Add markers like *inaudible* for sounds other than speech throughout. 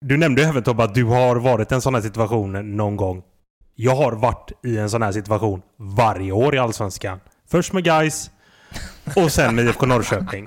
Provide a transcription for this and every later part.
Du nämnde även Tobbe att du har varit i en sån här situation någon gång. Jag har varit i en sån här situation varje år i Allsvenskan. Först med Guys och sen med IFK Norrköping.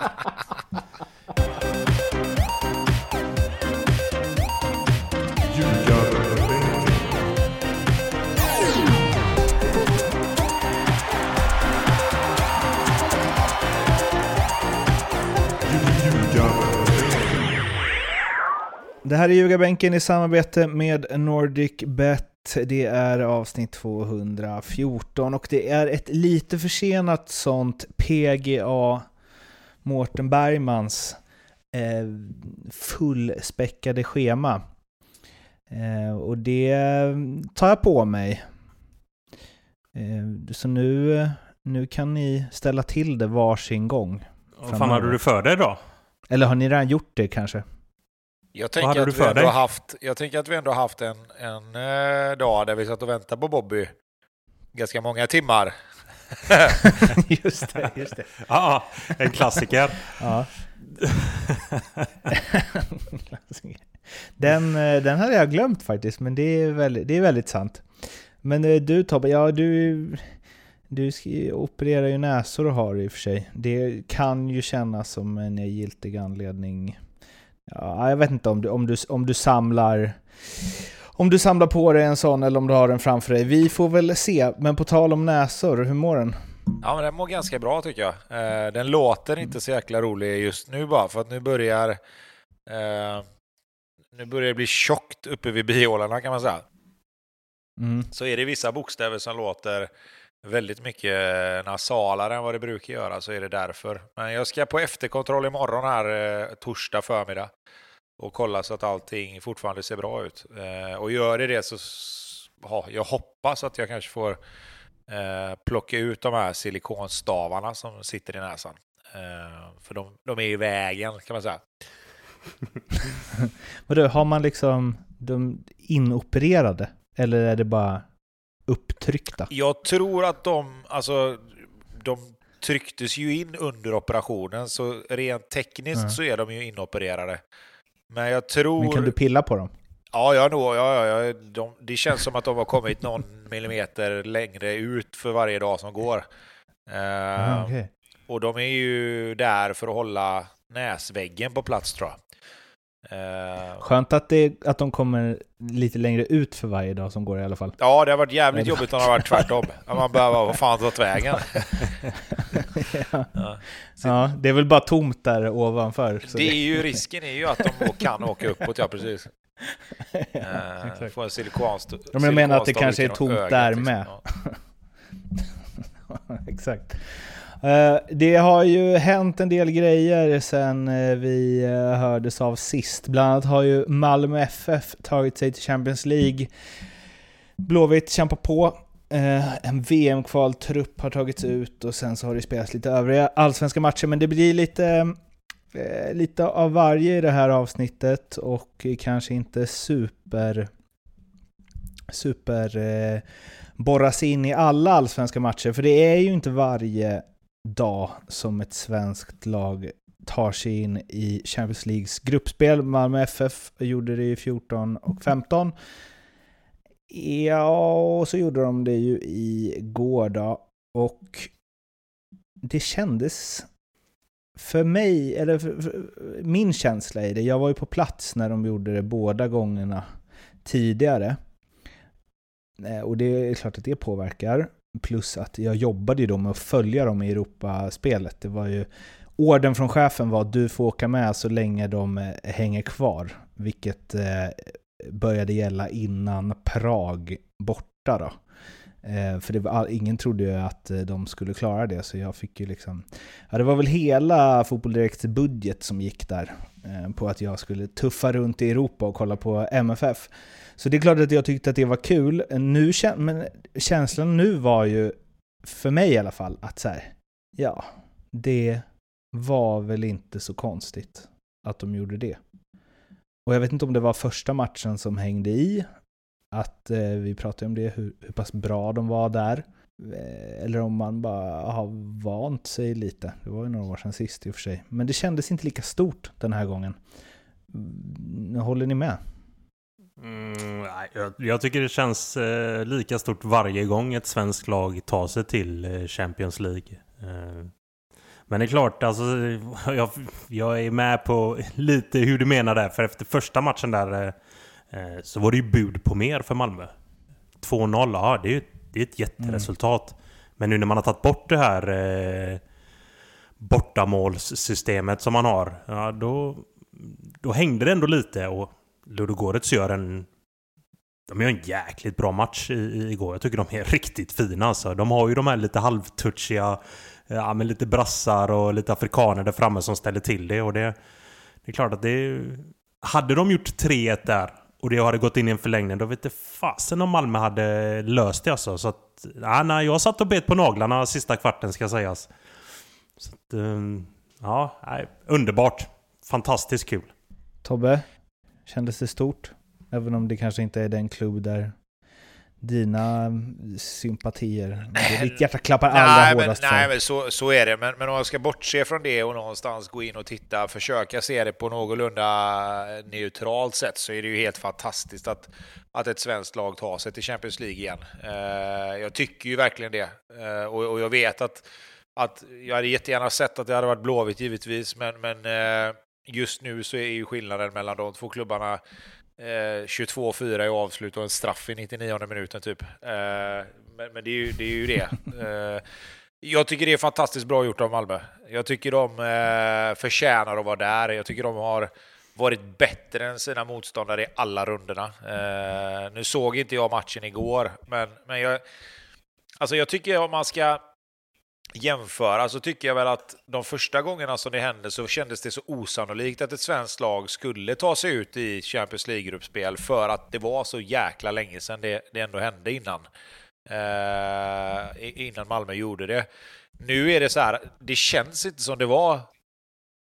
Det här är Ljugarbänken i samarbete med Nordic Bet. Det är avsnitt 214 och det är ett lite försenat sånt PGA Mårten Bergmans eh, fullspäckade schema. Eh, och det tar jag på mig. Eh, så nu, nu kan ni ställa till det varsin gång. Vad fan hade du för dig då? Eller har ni redan gjort det kanske? Jag tänker, att vi ändå haft, jag tänker att vi ändå haft en, en eh, dag där vi satt och väntade på Bobby ganska många timmar. *laughs* just det, *laughs* just det. Ja, en klassiker. ja. *laughs* den, eh, den hade jag glömt faktiskt, men det är väldigt, det är väldigt sant. Men eh, du Tobbe, ja du, du opererar ju näsor och har i och för sig. Det kan ju kännas som en giltig anledning Ja, jag vet inte om du, om, du, om du samlar om du samlar på dig en sån eller om du har den framför dig. Vi får väl se. Men på tal om näsor, hur mår den? Ja, men den mår ganska bra tycker jag. Eh, den låter inte så jäkla rolig just nu bara för att nu börjar eh, nu börjar det bli tjockt uppe vid bihålorna kan man säga. Mm. Så är det vissa bokstäver som låter väldigt mycket nasalare än vad det brukar göra så är det därför. Men jag ska på efterkontroll imorgon här eh, torsdag förmiddag och kolla så att allting fortfarande ser bra ut. Eh, och gör det det så ja, jag hoppas att jag kanske får eh, plocka ut de här silikonstavarna som sitter i näsan. Eh, för de, de är i vägen kan man säga. *laughs* Vadå, har man liksom de inopererade? Eller är det bara upptryckta? Jag tror att de, alltså, de trycktes ju in under operationen, så rent tekniskt mm. så är de ju inopererade. Men jag tror... Men kan du pilla på dem? Ja, ja, nog, ja, ja, de, det känns som att de har kommit någon millimeter längre ut för varje dag som går. Uh, ah, okay. Och de är ju där för att hålla näsväggen på plats tror jag. Uh, Skönt att, det, att de kommer lite längre ut för varje dag som går i alla fall. Ja, det har varit jävligt jobbigt om det har varit tvärtom. man behöver vad fan tagit vägen? *laughs* ja. Ja. ja. det är väl bara tomt där ovanför. det är ju risken är ju att de kan åka uppåt, ja precis. *laughs* uh, få en silikonst Men jag menar att det kanske är tomt ögat, där liksom. med. *laughs* Exakt. Eh, det har ju hänt en del grejer sen eh, vi eh, hördes av sist. Bland annat har ju Malmö FF tagit sig till Champions League. Blåvitt kämpar på. En VM-kvaltrupp har tagits ut och sen så har det spelats lite övriga allsvenska matcher. Men det blir lite, lite av varje i det här avsnittet och kanske inte super super borras in i alla allsvenska matcher. För det är ju inte varje dag som ett svenskt lag tar sig in i Champions Leagues gruppspel. Malmö FF gjorde det i 14 och 15. Ja, och så gjorde de det ju igår då. Och det kändes för mig, eller för, för, min känsla i det, jag var ju på plats när de gjorde det båda gångerna tidigare. Eh, och det är klart att det påverkar. Plus att jag jobbade ju då med att följa dem i Europaspelet. Det var ju Orden från chefen var att du får åka med så länge de eh, hänger kvar. Vilket eh, började gälla innan Prag borta då. Eh, för det var, ingen trodde ju att de skulle klara det, så jag fick ju liksom... Ja, det var väl hela Fotboll Direkts budget som gick där. på att jag skulle tuffa runt i Europa och kolla på MFF. Så det är klart att jag tyckte att det var kul. Nu, men känslan nu var ju, för mig i alla fall, att så här, ja, det var väl inte så konstigt att de gjorde det. Och jag vet inte om det var första matchen som hängde i, att eh, vi pratade om det, hur, hur pass bra de var där. Eh, eller om man bara har vant sig lite. Det var ju några år sedan sist i och för sig. Men det kändes inte lika stort den här gången. Mm, håller ni med? Jag, jag tycker det känns eh, lika stort varje gång ett svenskt lag tar sig till eh, Champions League. Eh, men det är klart, alltså, *laughs* jag, jag är med på *laughs* lite hur du menar där. För efter första matchen där eh, så var det ju bud på mer för Malmö. 2-0, ja det är ju det är ett jätteresultat. Mm. Men nu när man har tagit bort det här eh, bortamålssystemet som man har, ja då, då hängde det ändå lite och Ludogorets gör en de gör en jäkligt bra match i, igår. Jag tycker de är *laughs* riktigt fina alltså. De har ju de här lite halvtouchiga, eh, ja men lite brassar och lite afrikaner där framme som ställer till det. Och det, det är klart att det... Hade de gjort 3-1 där och det hade gått in i en förlängning, då vet det fasen om Malmö hade löst det alltså. Så att, ja, nej, jag satt och bet på naglarna sista kvarten ska sägas. Så att, eh, ja, nej, underbart. Fantastiskt kul. Tobbe, kändes det stort? Även om det kanske inte är den klubb där dina sympatier, ditt hjärta klappar allra nej, hårdast men, Nej, men så, så är det. Men, men om jag ska bortse från det och någonstans gå in och titta, försöka se det på någorlunda neutralt sätt, så är det ju helt fantastiskt att, att ett svenskt lag tar sig till Champions League igen. Uh, jag tycker ju verkligen det. Uh, och, och, jag vet att, att jag hade jättegärna sett att det hade varit Blåvitt givetvis, men, men uh, just nu så är ju skillnaden mellan de två klubbarna eh, 22-4 i avslut och en straff i 99 minuten typ. Eh, men, men det, är ju, det är ju det. *laughs* Eh, jag tycker det är fantastiskt bra gjort av Malmö. Jag tycker de eh, förtjänar att vara där. Jag tycker de har varit bättre än sina motståndare i alla rundorna. Eh, nu såg inte jag matchen igår, men, men jag, alltså jag tycker om man ska jämföra så tycker jag väl att de första gångerna som det hände så kändes det så osannolikt att ett svenskt lag skulle ta sig ut i Champions League-gruppspel för att det var så jäkla länge sedan det, det ändå hände innan. Eh, innan Malmö gjorde det. Nu är det så här, det känns inte som det var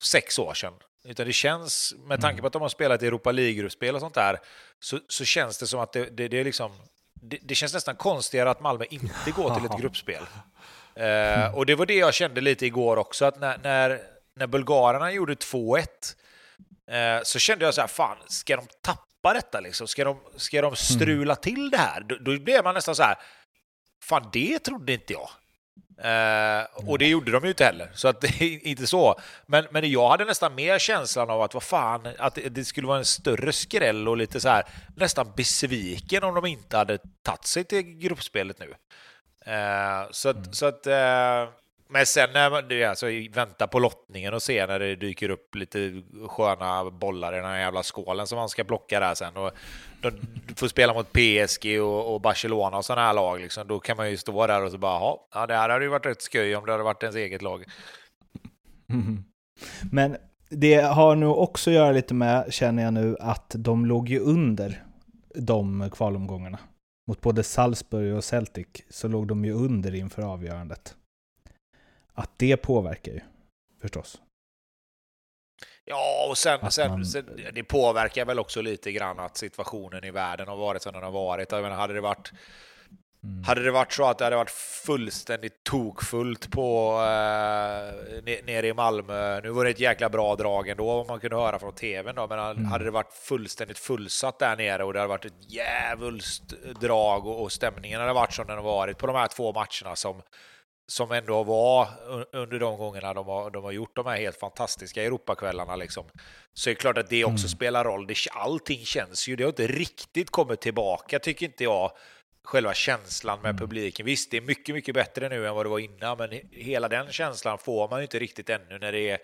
sex år sedan. Utan det känns, med tanke mm. på att de har spelat i Europa League-gruppspel och sånt där, så, så känns det som att det, det, det är liksom det, det, känns nästan konstigare att Malmö inte går till ett *laughs* gruppspel. Mm. och det var det jag kände lite igår också, att när, när, när bulgarerna gjorde 2-1 eh, så kände jag så här, fan, ska de tappa detta liksom? Ska de, ska de strula mm. till det här? Då, då blev man nästan så här, fan det trodde inte jag. Eh, och det gjorde de ju inte heller, så att *laughs* inte så. Men, men jag hade nästan mer känslan av att vad fan, att det skulle vara en större skräll och lite så här nästan besviken om de inte hade tagit sig till gruppspelet nu. Uh, så att, mm. så att uh, men sen när man alltså, vänta på lottningen och se när det dyker upp lite sköna bollar i den här jävla skålen som man ska plocka där sen. Och du får spela mot PSG och, och Barcelona och sådana här lag. Liksom. Då kan man ju stå där och så bara, ja, det här hade ju varit rätt skoj om det hade varit ens eget lag. Mm. Men det har nog också att göra lite med, känner jag nu, att de låg ju under de kvalomgångarna mot både Salzburg och Celtic så låg de ju under inför avgörandet. Att det påverkar ju, förstås. Ja, och sen, sen, man... sen, det påverkar väl också lite grann att situationen i världen har varit som den har varit. Jag menar, hade det varit Mm. Hade det varit så att det hade varit fullständigt tokfullt på eh, nere i Malmö, nu var det ett jäkla bra drag ändå om man kunde höra från tvn då, men mm. hade det varit fullständigt fullsatt där nere och det hade varit ett djävulskt drag och, och stämningen hade varit som den har varit på de här två matcherna som, som ändå var under de gångerna de har, de har gjort de här helt fantastiska Europakvällarna. Liksom. Så det är klart att det också mm. spelar roll. Det, allting känns ju, det har inte riktigt kommit tillbaka tycker inte jag själva känslan med mm. publiken. Visst, det är mycket, mycket bättre nu än vad det var innan, men hela den känslan får man ju inte riktigt ännu när det är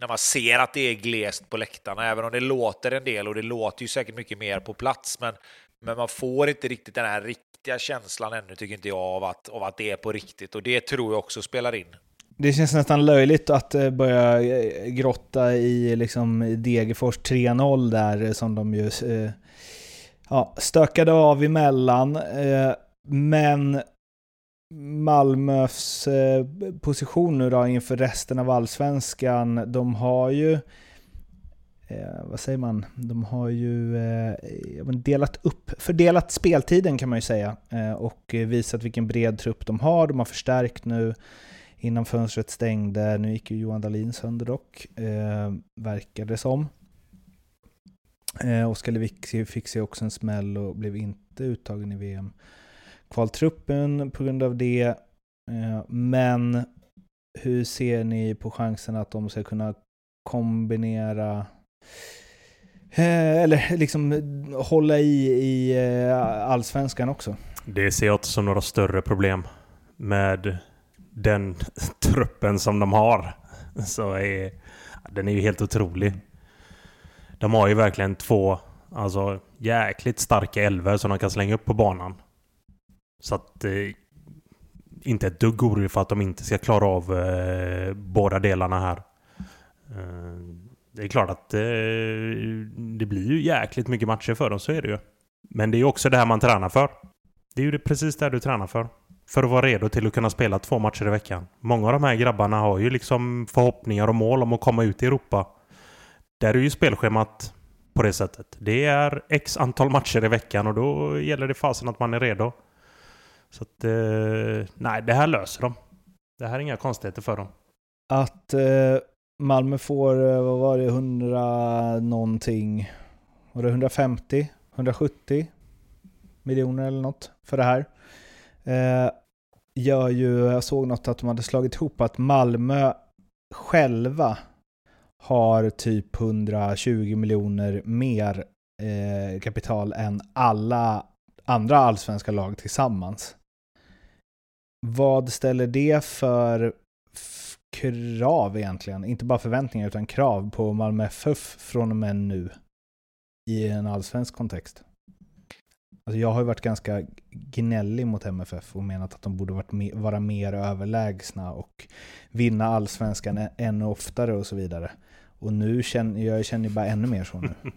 när man ser att det är glest på läktarna, även om det låter en del och det låter ju säkert mycket mer på plats, men, men man får inte riktigt den här riktiga känslan ännu, tycker inte jag, av att, av att det är på riktigt. Och det tror jag också spelar in. Det känns nästan löjligt att eh, börja eh, grotta i liksom Degerfors 3-0 där, som de ju eh, ja, stökade av emellan. Eh, men Malmös eh, position nu då inför resten av allsvenskan, de har ju eh, vad säger man? De har ju eh, delat upp, fördelat speltiden kan man ju säga eh, och visat vilken bred trupp de har. De har förstärkt nu innan fönstret stängde. Nu gick ju Johan Dahlin sönder dock, eh, verkar det som. Eh, Oskar Lewicki fick sig också en smäll och blev inte uttagen i VM. Kvaltruppen på grund av det. Eh, men hur ser ni på chansen att de ska kunna kombinera eh, eller liksom hålla i i eh, allsvenskan också? Det ser jag inte som några större problem med den *laughs* truppen som de har. Så är, den är ju helt otrolig. De har ju verkligen två alltså, jäkligt starka elver som de kan slänga upp på banan. Så att eh, inte ett dugg orolig för att de inte ska klara av eh, båda delarna här. Eh, det är klart att eh, det blir ju jäkligt mycket matcher för dem, så är det ju. Men det är ju också det här man tränar för. Det är ju precis det du tränar för. För att vara redo till att kunna spela två matcher i veckan. Många av de här grabbarna har ju liksom förhoppningar och mål om att komma ut i Europa. Där är ju spelschemat på det sättet. Det är x antal matcher i veckan och då gäller det fasen att man är redo. Så att, eh, nej, det här löser de. Det här är inga konstigheter för dem. Att eh, Malmö får, eh, vad var det, 100 någonting? Var det 150? 170 miljoner eller något för det här? Eh, gör ju, jag såg något att de hade slagit ihop att Malmö själva har typ 120 miljoner mer eh, kapital än alla andra allsvenska lag tillsammans. Vad ställer det för krav egentligen? Inte bara förväntningar utan krav på Malmö FF från och med nu i en allsvensk kontext. Alltså jag har ju varit ganska gnällig mot MFF och menat att de borde varit vara mer överlägsna och vinna allsvenskan ännu oftare och så vidare. Och nu känner jag känner bara ännu mer så nu. *laughs*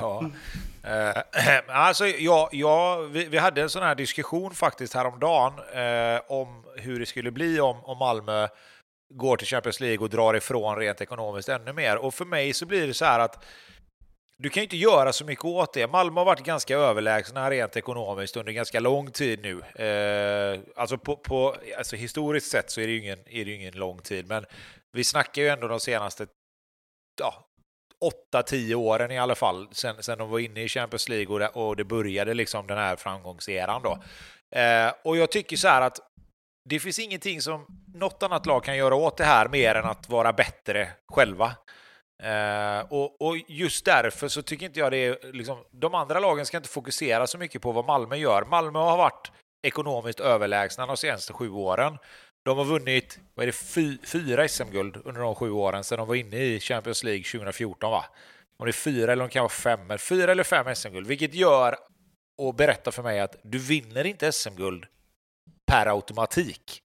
Ja, eh, *clears throat* alltså ja, ja vi, vi, hade en sån här diskussion faktiskt häromdagen eh, om hur det skulle bli om, om Malmö går till Champions League och drar ifrån rent ekonomiskt ännu mer. Och för mig så blir det så här att du kan ju inte göra så mycket åt det. Malmö har varit ganska överlägsna rent ekonomiskt under ganska lång tid nu. Eh, alltså, på, på, alltså historiskt sett så är det ju ingen, är det ingen lång tid, men vi snackar ju ändå de senaste ja, 8-10 åren i alla fall, sen, sen de var inne i Champions League och det, och det började liksom den här framgångseran då. Eh, och jag tycker så här att det finns ingenting som något annat lag kan göra åt det här mer än att vara bättre själva. Eh, och, och, just därför så tycker inte jag det är... Liksom, de andra lagen ska inte fokusera så mycket på vad Malmö gör. Malmö har varit ekonomiskt överlägsna de senaste sju åren. De har vunnit vad är det, fy, fyra SM-guld under de sju åren sedan de var inne i Champions League 2014. Va? Om det är fyra eller om det kan vara fem, men fyra eller fem SM-guld, vilket gör och berättar för mig att du vinner inte SM-guld per automatik.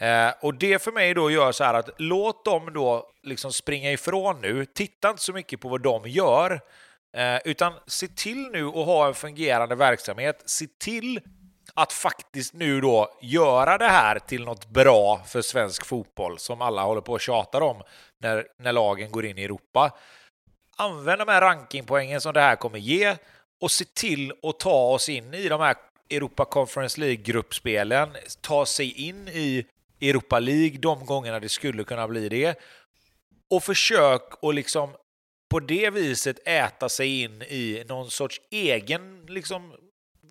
Eh, och det för mig då gör så här att låt dem då liksom springa ifrån nu. Titta inte så mycket på vad de gör, eh, utan se till nu att ha en fungerande verksamhet. Se till att faktiskt nu då göra det här till något bra för svensk fotboll som alla håller på och tjatar om när, när lagen går in i Europa. Använd de här rankingpoängen som det här kommer ge och se till att ta oss in i de här Europa Conference League-gruppspelen, ta sig in i Europa League de gångerna det skulle kunna bli det. Och försök att liksom på det viset äta sig in i någon sorts egen liksom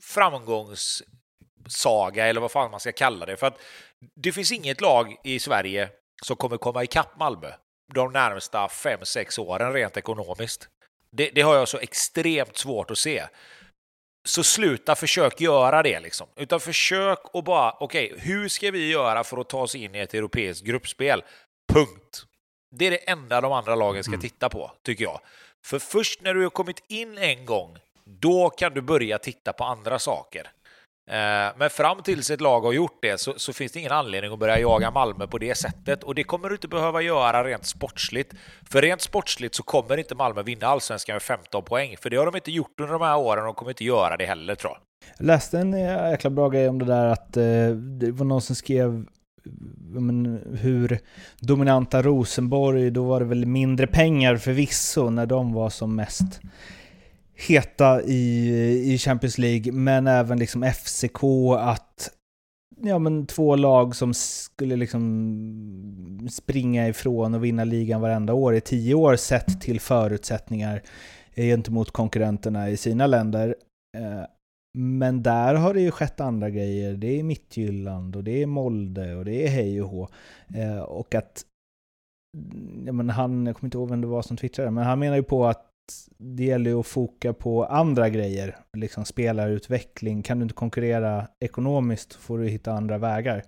framgångs framgångssaga eller vad fan man ska kalla det. För att det finns inget lag i Sverige som kommer komma ikapp Malmö de närmsta 5-6 åren rent ekonomiskt. Det, det, har jag så extremt svårt att se. Så sluta försök göra det liksom. Utan försök och bara, okej, okay, hur ska vi göra för att ta oss in i ett europeiskt gruppspel? Punkt. Det är det enda de andra lagen ska mm. titta på, tycker jag. För först när du har kommit in en gång, då kan du börja titta på andra saker. Eh, men fram tills ett lag har gjort det så, så, finns det ingen anledning att börja jaga Malmö på det sättet. Och det kommer du inte behöva göra rent sportsligt. För rent sportsligt så kommer inte Malmö vinna allsvenskan med 15 poäng. För det har de inte gjort under de här åren och de kommer inte göra det heller tror jag. Jag läste en eh, jäkla bra grej om det där att eh, det var någon som skrev men, hur dominanta Rosenborg, då var det väl mindre pengar förvisso när de var som mest heta i, i Champions League, men även liksom FCK, att ja, men två lag som skulle liksom springa ifrån och vinna ligan varenda år i tio år sett till förutsättningar gentemot konkurrenterna i sina länder. Eh, men där har det ju skett andra grejer. Det är Mittjylland och det är Molde och det är hej och hå. Eh, och att, ja, men han, jag kommer inte ihåg vem det var som twittrade, men han menar ju på att det gäller ju att foka på andra grejer, liksom spelarutveckling. Kan du inte konkurrera ekonomiskt får du hitta andra vägar.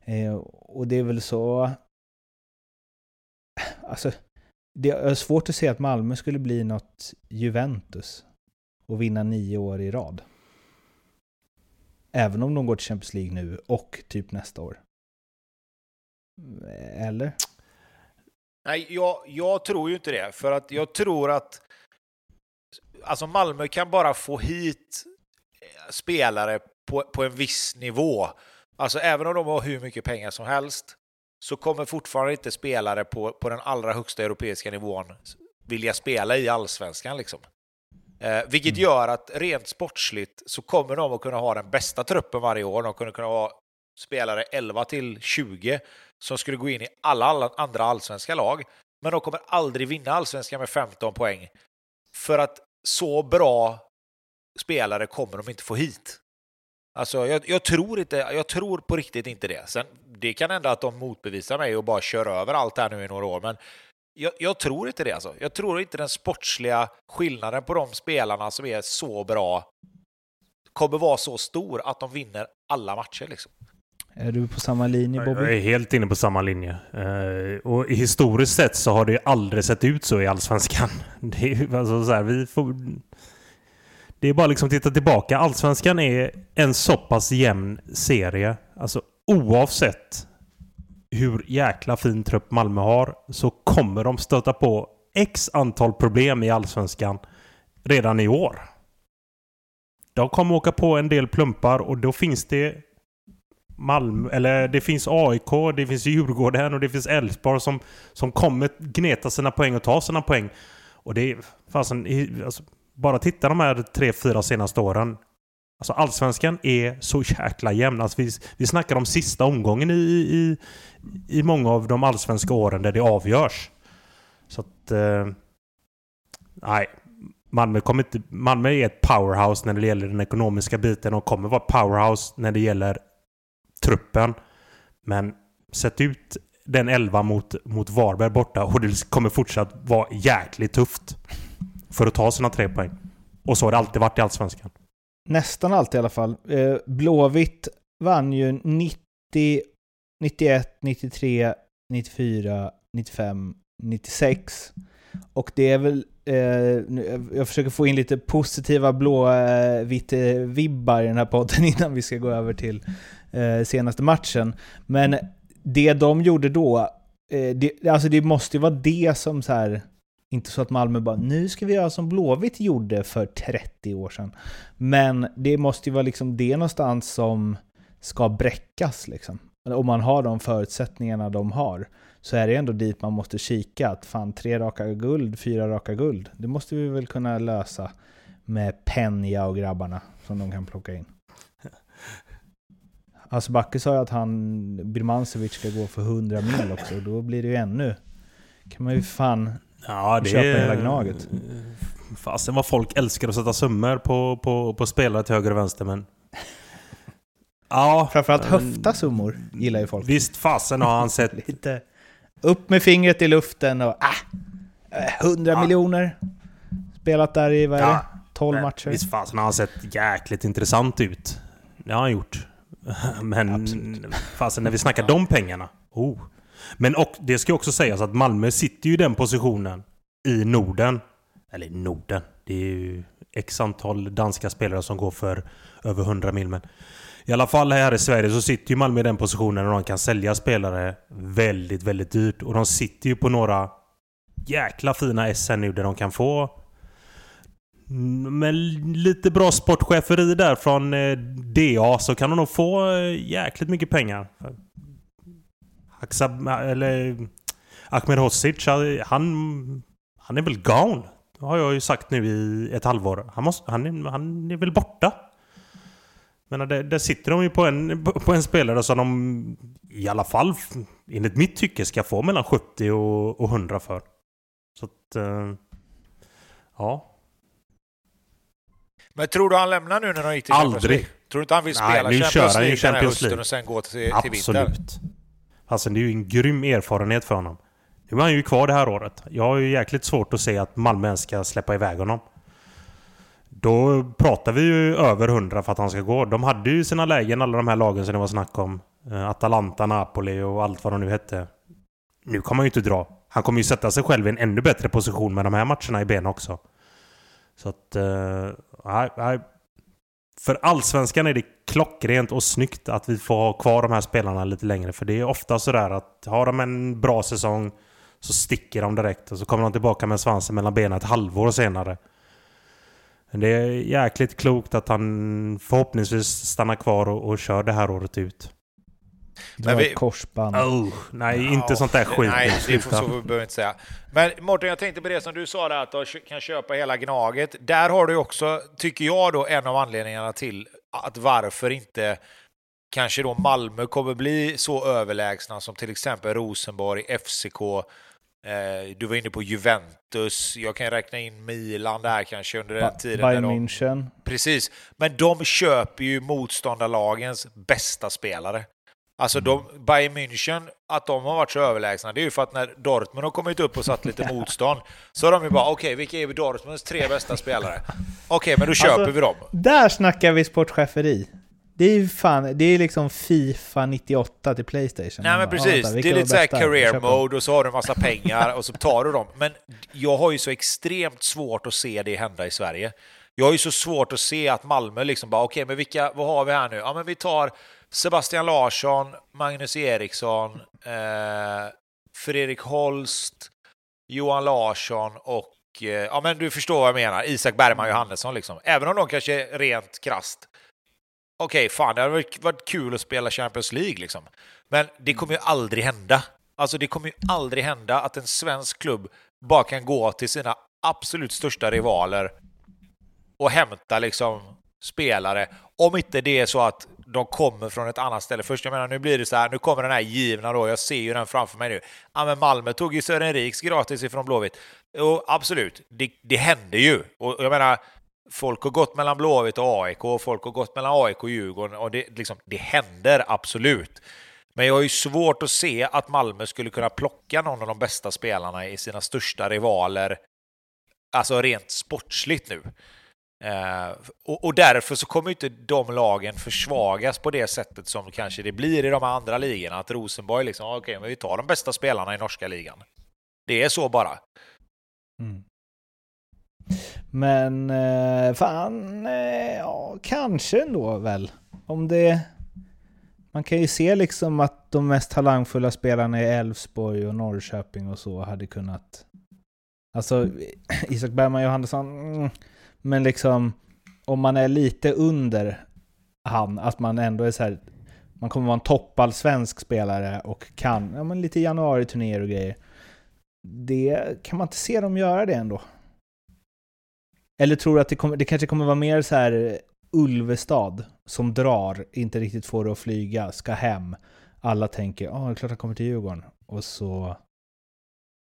Eh, och det är väl så... Alltså, det är svårt att se att Malmö skulle bli något Juventus och vinna nio år i rad. Även om de går till Champions League nu och typ nästa år. Eller? Nej, jag, jag tror ju inte det. För att jag tror att alltså Malmö kan bara få hit eh, spelare på, på en viss nivå. Alltså även om de har hur mycket pengar som helst så kommer fortfarande inte spelare på, på den allra högsta europeiska nivån vilja spela i allsvenskan. Liksom. Eh, vilket mm. gör att rent sportsligt så kommer de att kunna ha den bästa truppen varje år. De kommer kunna ha spelare 11 till 20 som skulle gå in i alla, alla andra allsvenska lag. Men de kommer aldrig vinna allsvenskan med 15 poäng. För att så bra spelare kommer de inte få hit. Alltså, jag, jag, tror inte, jag tror på riktigt inte det. Sen, det kan hända att de motbevisar mig och bara kör över allt här nu i några år, men jag, jag, tror inte det. Alltså. Jag tror inte den sportsliga skillnaden på de spelarna som är så bra kommer vara så stor att de vinner alla matcher. Liksom. Är du på samma linje Bobby? Jag är helt inne på samma linje. Uh, och historiskt sett så har det aldrig sett ut så i Allsvenskan. *laughs* Det är, alltså så här, vi får... det är bara liksom att titta tillbaka. Allsvenskan är en så pass jämn serie. Alltså oavsett hur jäkla fin trupp Malmö har så kommer de stöta på X antal problem i Allsvenskan redan i år. De kommer åka på en del plumpar och då finns det Malmö, eller det finns AIK, det finns Djurgården och det finns Elfsborg som, som kommer gneta sina poäng och ta sina poäng. Och det är fasen, alltså, bara titta de här tre, fyra senaste åren. Alltså allsvenskan är så jäkla jämn. Alltså vi, vi snackar om sista omgången i, i, i många av de allsvenska åren där det avgörs. Så att... Eh, nej. Malmö, kommer inte, Malmö är ett powerhouse när det gäller den ekonomiska biten och kommer vara powerhouse när det gäller truppen. Men sätt ut den 11 mot, mot Varberg borta och det kommer fortsatt vara jäkligt tufft. För att ta sina tre poäng. Och så har det alltid varit i Allsvenskan. Nästan alltid i alla fall. Eh, Blåvitt vann ju 90, 91, 93, 94, 95, 96. Och det är väl, eh, jag försöker få in lite positiva blå-vitt-vibbar i den här podden *laughs* innan vi ska gå över till Eh, senaste matchen. Men det de gjorde då, eh, det, alltså det måste ju vara det som så här, inte så att Malmö bara nu ska vi göra som Blåvitt gjorde för 30 år sedan. Men det måste ju vara liksom det någonstans som ska bräckas liksom. Om man har de förutsättningarna de har så är det ändå dit man måste kika. Att fan, tre raka guld, fyra raka guld. Det måste vi väl kunna lösa med Penja och grabbarna som de kan plocka in. Alltså Backe sa ju att han, Birmancevic ska gå för 100 mil också, och då blir det ju ännu... kan man ju fan ja, det köpa är, hela Gnaget. Fasen vad folk älskar att sätta summor på, på, på spelare till höger och vänster, men... Ja. Framförallt höfta summor gillar ju folk. Visst fasen har han sett... *laughs* Lite upp med fingret i luften och... Ah, 100 ja. miljoner. Spelat där i, vad är det? 12 matcher. Visst fasen har han sett jäkligt intressant ut. Det har han gjort. *laughs* Men fasen när vi snackar de pengarna. Oh. Men och, det ska också sägas att Malmö sitter ju i den positionen i Norden. Eller Norden. Det är ju x antal danska spelare som går för över 100 mil. Men i alla fall här i Sverige så sitter ju Malmö i den positionen och de kan sälja spelare väldigt, väldigt dyrt. Och de sitter ju på några jäkla fina SN nu där de kan få Mm, med lite bra sportcheferi där från eh, DA så kan de nog få eh, jäkligt mycket pengar. Haksab, eller Ahmed Hosic, han, han är väl gone? Det har jag ju sagt nu i ett halvår. Han, måste, han, är, han är väl borta? Men eh, där, där sitter de ju på en, på en spelare som de i alla fall enligt mitt tycke ska få mellan 70 och, och 100 för. Så att... Ja. Men tror du han lämnar nu när de gick till Aldrig. Champions League? Tror du inte han vill Nej, spela nu Champions kör han ju League den här Champions hösten League. och sen gå till, till vintern? Absolut. Alltså det är ju en grym erfarenhet för honom. Nu är han ju kvar det här året. Jag har ju jäkligt svårt att se att Malmö ens ska släppa iväg honom. Då pratar vi ju över 100 för att han ska gå. De hade ju sina lägen, alla de här lagen som det var snack om. Eh, Atalanta, Napoli och allt vad de nu hette. Nu kommer han ju inte dra. Han kommer ju sätta sig själv i en ännu bättre position med de här matcherna i benen också. Så att... Nej, nej. För allsvenskan är det klockrent och snyggt att vi får ha kvar de här spelarna lite längre. För det är ofta sådär att har de en bra säsong så sticker de direkt och så kommer de tillbaka med svansen mellan benen ett halvår senare. Men det är jäkligt klokt att han förhoppningsvis stannar kvar och, och kör det här året ut. Dra vi- ett korsband. Oh, nej, inte sånt där skit. Nej, det får, så behöver vi inte säga. Men Mårten, jag tänkte på det som du sa där, att de kan köpa hela Gnaget. Där har du också, tycker jag, då, en av anledningarna till att varför inte kanske då Malmö kommer bli så överlägsna som till exempel Rosenborg, FCK, eh, du var inne på Juventus, jag kan räkna in Milan där kanske under den Ba- tiden. Bayern de, München. Precis, men de köper ju motståndarlagens bästa spelare. Alltså de, Bayern München, att de har varit så överlägsna, det är ju för att när Dortmund har kommit upp och satt lite *laughs* motstånd, så har de ju bara okej, vilka är Dortmunds tre bästa spelare? Okej, men då köper Alltså, vi dem. Där snackar vi sportcheferi. Det är ju fan, det är liksom Fifa 98 till Playstation. Nej men precis, det är lite såhär career mode och så har du en massa pengar och så tar du dem. Men jag har ju så extremt svårt att se det hända i Sverige. Jag har ju så svårt att se att Malmö liksom bara, okej men vilka, vad har vi här nu? Ja men vi tar Sebastian Larsson, Magnus Eriksson, eh, Fredrik Holst, Johan Larsson och eh, ja men du förstår vad jag menar, Isak Bergman Johannesson liksom. Även om de kanske är rent krasst okej, fan, det hade varit, varit kul att spela Champions League liksom. Men det kommer ju aldrig hända. Alltså det kommer ju aldrig hända att en svensk klubb bara kan gå till sina absolut största rivaler och hämta liksom spelare. Om inte det är så att de kommer från ett annat ställe. Först, jag menar, nu blir det så här, nu kommer den här givna då, jag ser ju den framför mig nu. Ja, men Malmö tog ju Sören Riks gratis ifrån Blåvitt. Och absolut, det, det händer ju. Och jag menar, folk har gått mellan Blåvitt och AIK, och folk har gått mellan AIK och Djurgården, och det, liksom, det händer absolut. Men jag har ju svårt att se att Malmö skulle kunna plocka någon av de bästa spelarna i sina största rivaler, alltså rent sportsligt nu. Eh, och, och därför så kommer inte de lagen försvagas på det sättet som kanske det blir i de andra ligorna. Att Rosenborg liksom, okej, men vi tar de bästa spelarna i norska ligan. Det är så bara. Mm. Men eh, fan, eh, ja, kanske ändå väl. Om det... Man kan ju se liksom att de mest talangfulla spelarna i Elfsborg och Norrköping och så hade kunnat... Alltså, Isak Bergman Johannesson, mm, men liksom om man är lite under han, att man ändå är så här... Man kommer vara en toppallsvensk spelare och kan, ja men lite januari-turnéer och grejer. Det, kan man inte se dem göra det ändå? Eller tror du att det, kommer, det kanske kommer vara mer så här Ulvestad som drar, inte riktigt får det att flyga, ska hem. Alla tänker, ja det är klart han kommer till Djurgården. Och så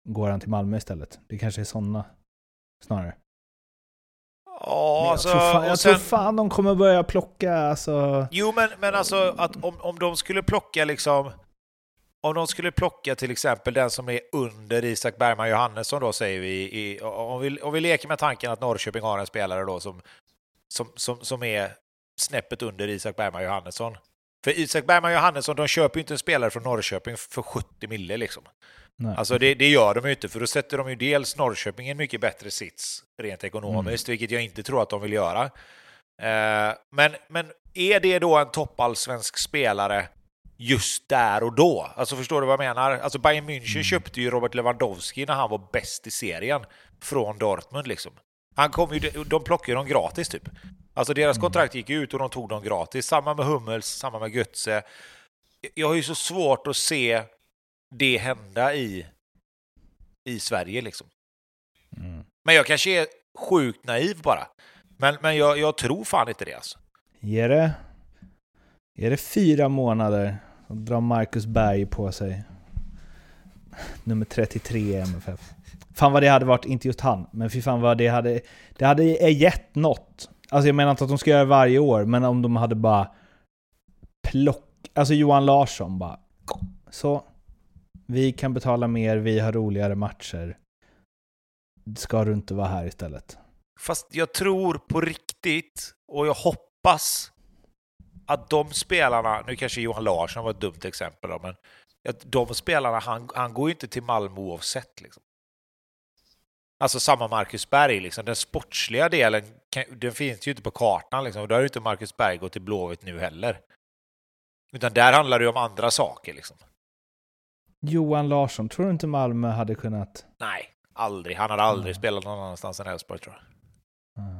går han till Malmö istället. Det kanske är sådana snarare. Ja, Men jag alltså, tror, fan, jag sen- tror fan de kommer börja plocka, alltså... Jo, men, men alltså att om, om de skulle plocka liksom... Om de skulle plocka till exempel den som är under Isak Bergman Johannesson då säger vi, i, om, vi om vi leker med tanken att Norrköping har en spelare då som, som, som, som är snäppet under Isak Bergman Johannesson. För Isak Bergman Johannesson, de köper ju inte en spelare från Norrköping för 70 mille liksom. Nej. Alltså det, det gör de ju inte, för då sätter de ju dels Norrköping i en mycket bättre sits rent ekonomiskt, vilket jag inte tror att de vill göra. Eh, men, men är det då en toppallsvensk spelare just där och då? Alltså förstår du vad jag menar? Alltså Bayern München köpte ju Robert Lewandowski när han var bäst i serien från Dortmund liksom. Han kom ju, de plockade ju dem gratis typ. Alltså deras kontrakt gick ut och de tog dem gratis. Samma med Hummels, samma med Götze. Jag har ju så svårt att se det hända i, i Sverige liksom. Mm. Men jag kanske är sjukt naiv bara. Men, men jag, jag tror fan inte det alltså. Ger det är det fyra månader som drar Marcus Berg på sig nummer 33 i MFF. Fan vad det hade varit, inte just han, men fy fan vad det hade, det hade gett något. Alltså jag menar inte att de ska göra det varje år, men om de hade bara plock... Alltså Johan Larsson bara... Så, vi kan betala mer, vi har roligare matcher. Ska du inte vara här istället? Fast jag tror på riktigt, och jag hoppas att de spelarna, nu kanske Johan Larsson var ett dumt exempel då, men de spelarna, han, han går ju inte till Malmö oavsett. Liksom. Alltså samma Marcus Berg, liksom. den sportsliga delen den finns ju inte på kartan. Liksom. Och då har ju inte Marcus Berg gått till Blåvitt nu heller. Utan där handlar det ju om andra saker. Liksom. Johan Larsson, tror du inte Malmö hade kunnat... Nej, aldrig. Han hade aldrig mm. spelat någon annanstans än Elfsborg tror jag. Mm.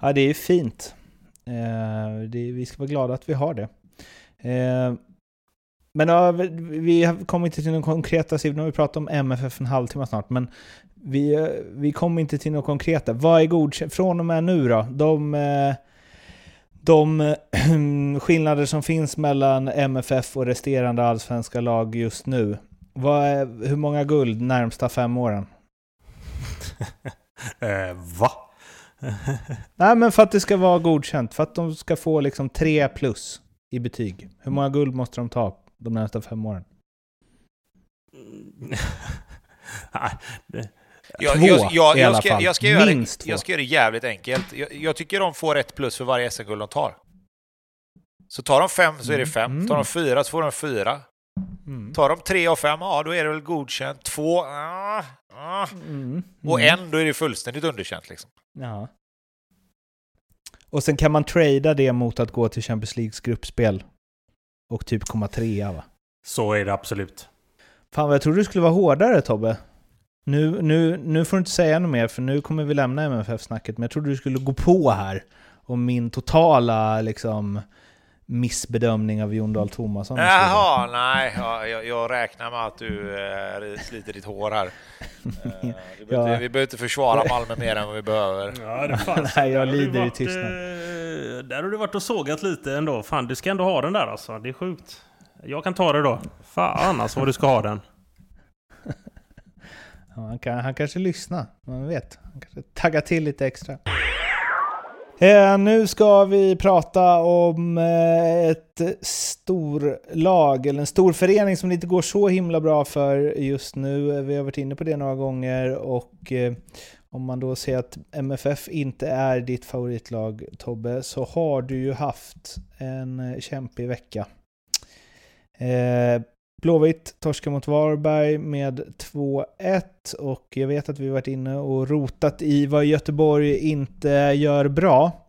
Ja, det är fint. Eh, det, vi ska vara glada att vi har det. Eh, men ja, vi har kommit inte till några konkreta siffror. Vi pratat om MFF en halvtimme snart, men vi, vi kommer inte till några konkreta. Vad är godkänt? Från och med nu då? De, eh, de *clears throat* skillnader som finns mellan MFF och resterande allsvenska lag just nu. Är, hur många guld närmsta fem åren? *laughs* eh, va? *laughs* Nej, men för att det ska vara godkänt. För att de ska få liksom 3 plus i betyg. Hur många guld måste de ta de närmsta fem åren? *laughs* Jag, Två jag, jag, i alla ska, fall. Jag ska, göra Minst det, två. Jag ska göra det jävligt enkelt. Jag, jag tycker de får ett plus för varje SM-guld de tar. Så tar de fem så är det mm. fem. Mm. Tar de fyra så får de fyra. Mm. Tar de tre och fem, ja då är det väl godkänt. Två, ah, ah. Mm. Och mm. en, då är det fullständigt underkänt liksom. Ja. Och sen kan man trada det mot att gå till Champions Leagues gruppspel. Och typ komma trea va? Så är det absolut. Fan vad jag trodde du skulle vara hårdare Tobbe. Nu, nu, nu får du inte säga något mer för nu kommer vi lämna MFF-snacket. Men jag trodde du skulle gå på här om min totala liksom missbedömning av Jon Dahl Tomasson. Jaha, nej. Jag, jag, räknar med att du äh, sliter ditt hår här. *laughs* Uh, vi, behöver, ja. vi behöver inte försvara Malmö mer än vad vi behöver. Ja, det fanns, *laughs* nej, jag lider i tystnad. Eh, där har du varit och sågat lite ändå. Fan, du ska ändå ha den där alltså. Det är sjukt. Jag kan ta det då. Fan alltså vad du ska ha den. Ja, han, kan, han kanske lyssnar, man vet. Han kanske taggar till lite extra. Eh, nu ska vi prata om eh, ett storlag, eller en stor förening som det inte går så himla bra för just nu. Vi har varit inne på det några gånger och eh, om man då ser att MFF inte är ditt favoritlag Tobbe, så har du ju haft en eh, kämpig vecka. Eh, Blåvitt torskar mot Varberg med 2-1 och jag vet att vi varit inne och rotat i vad Göteborg inte gör bra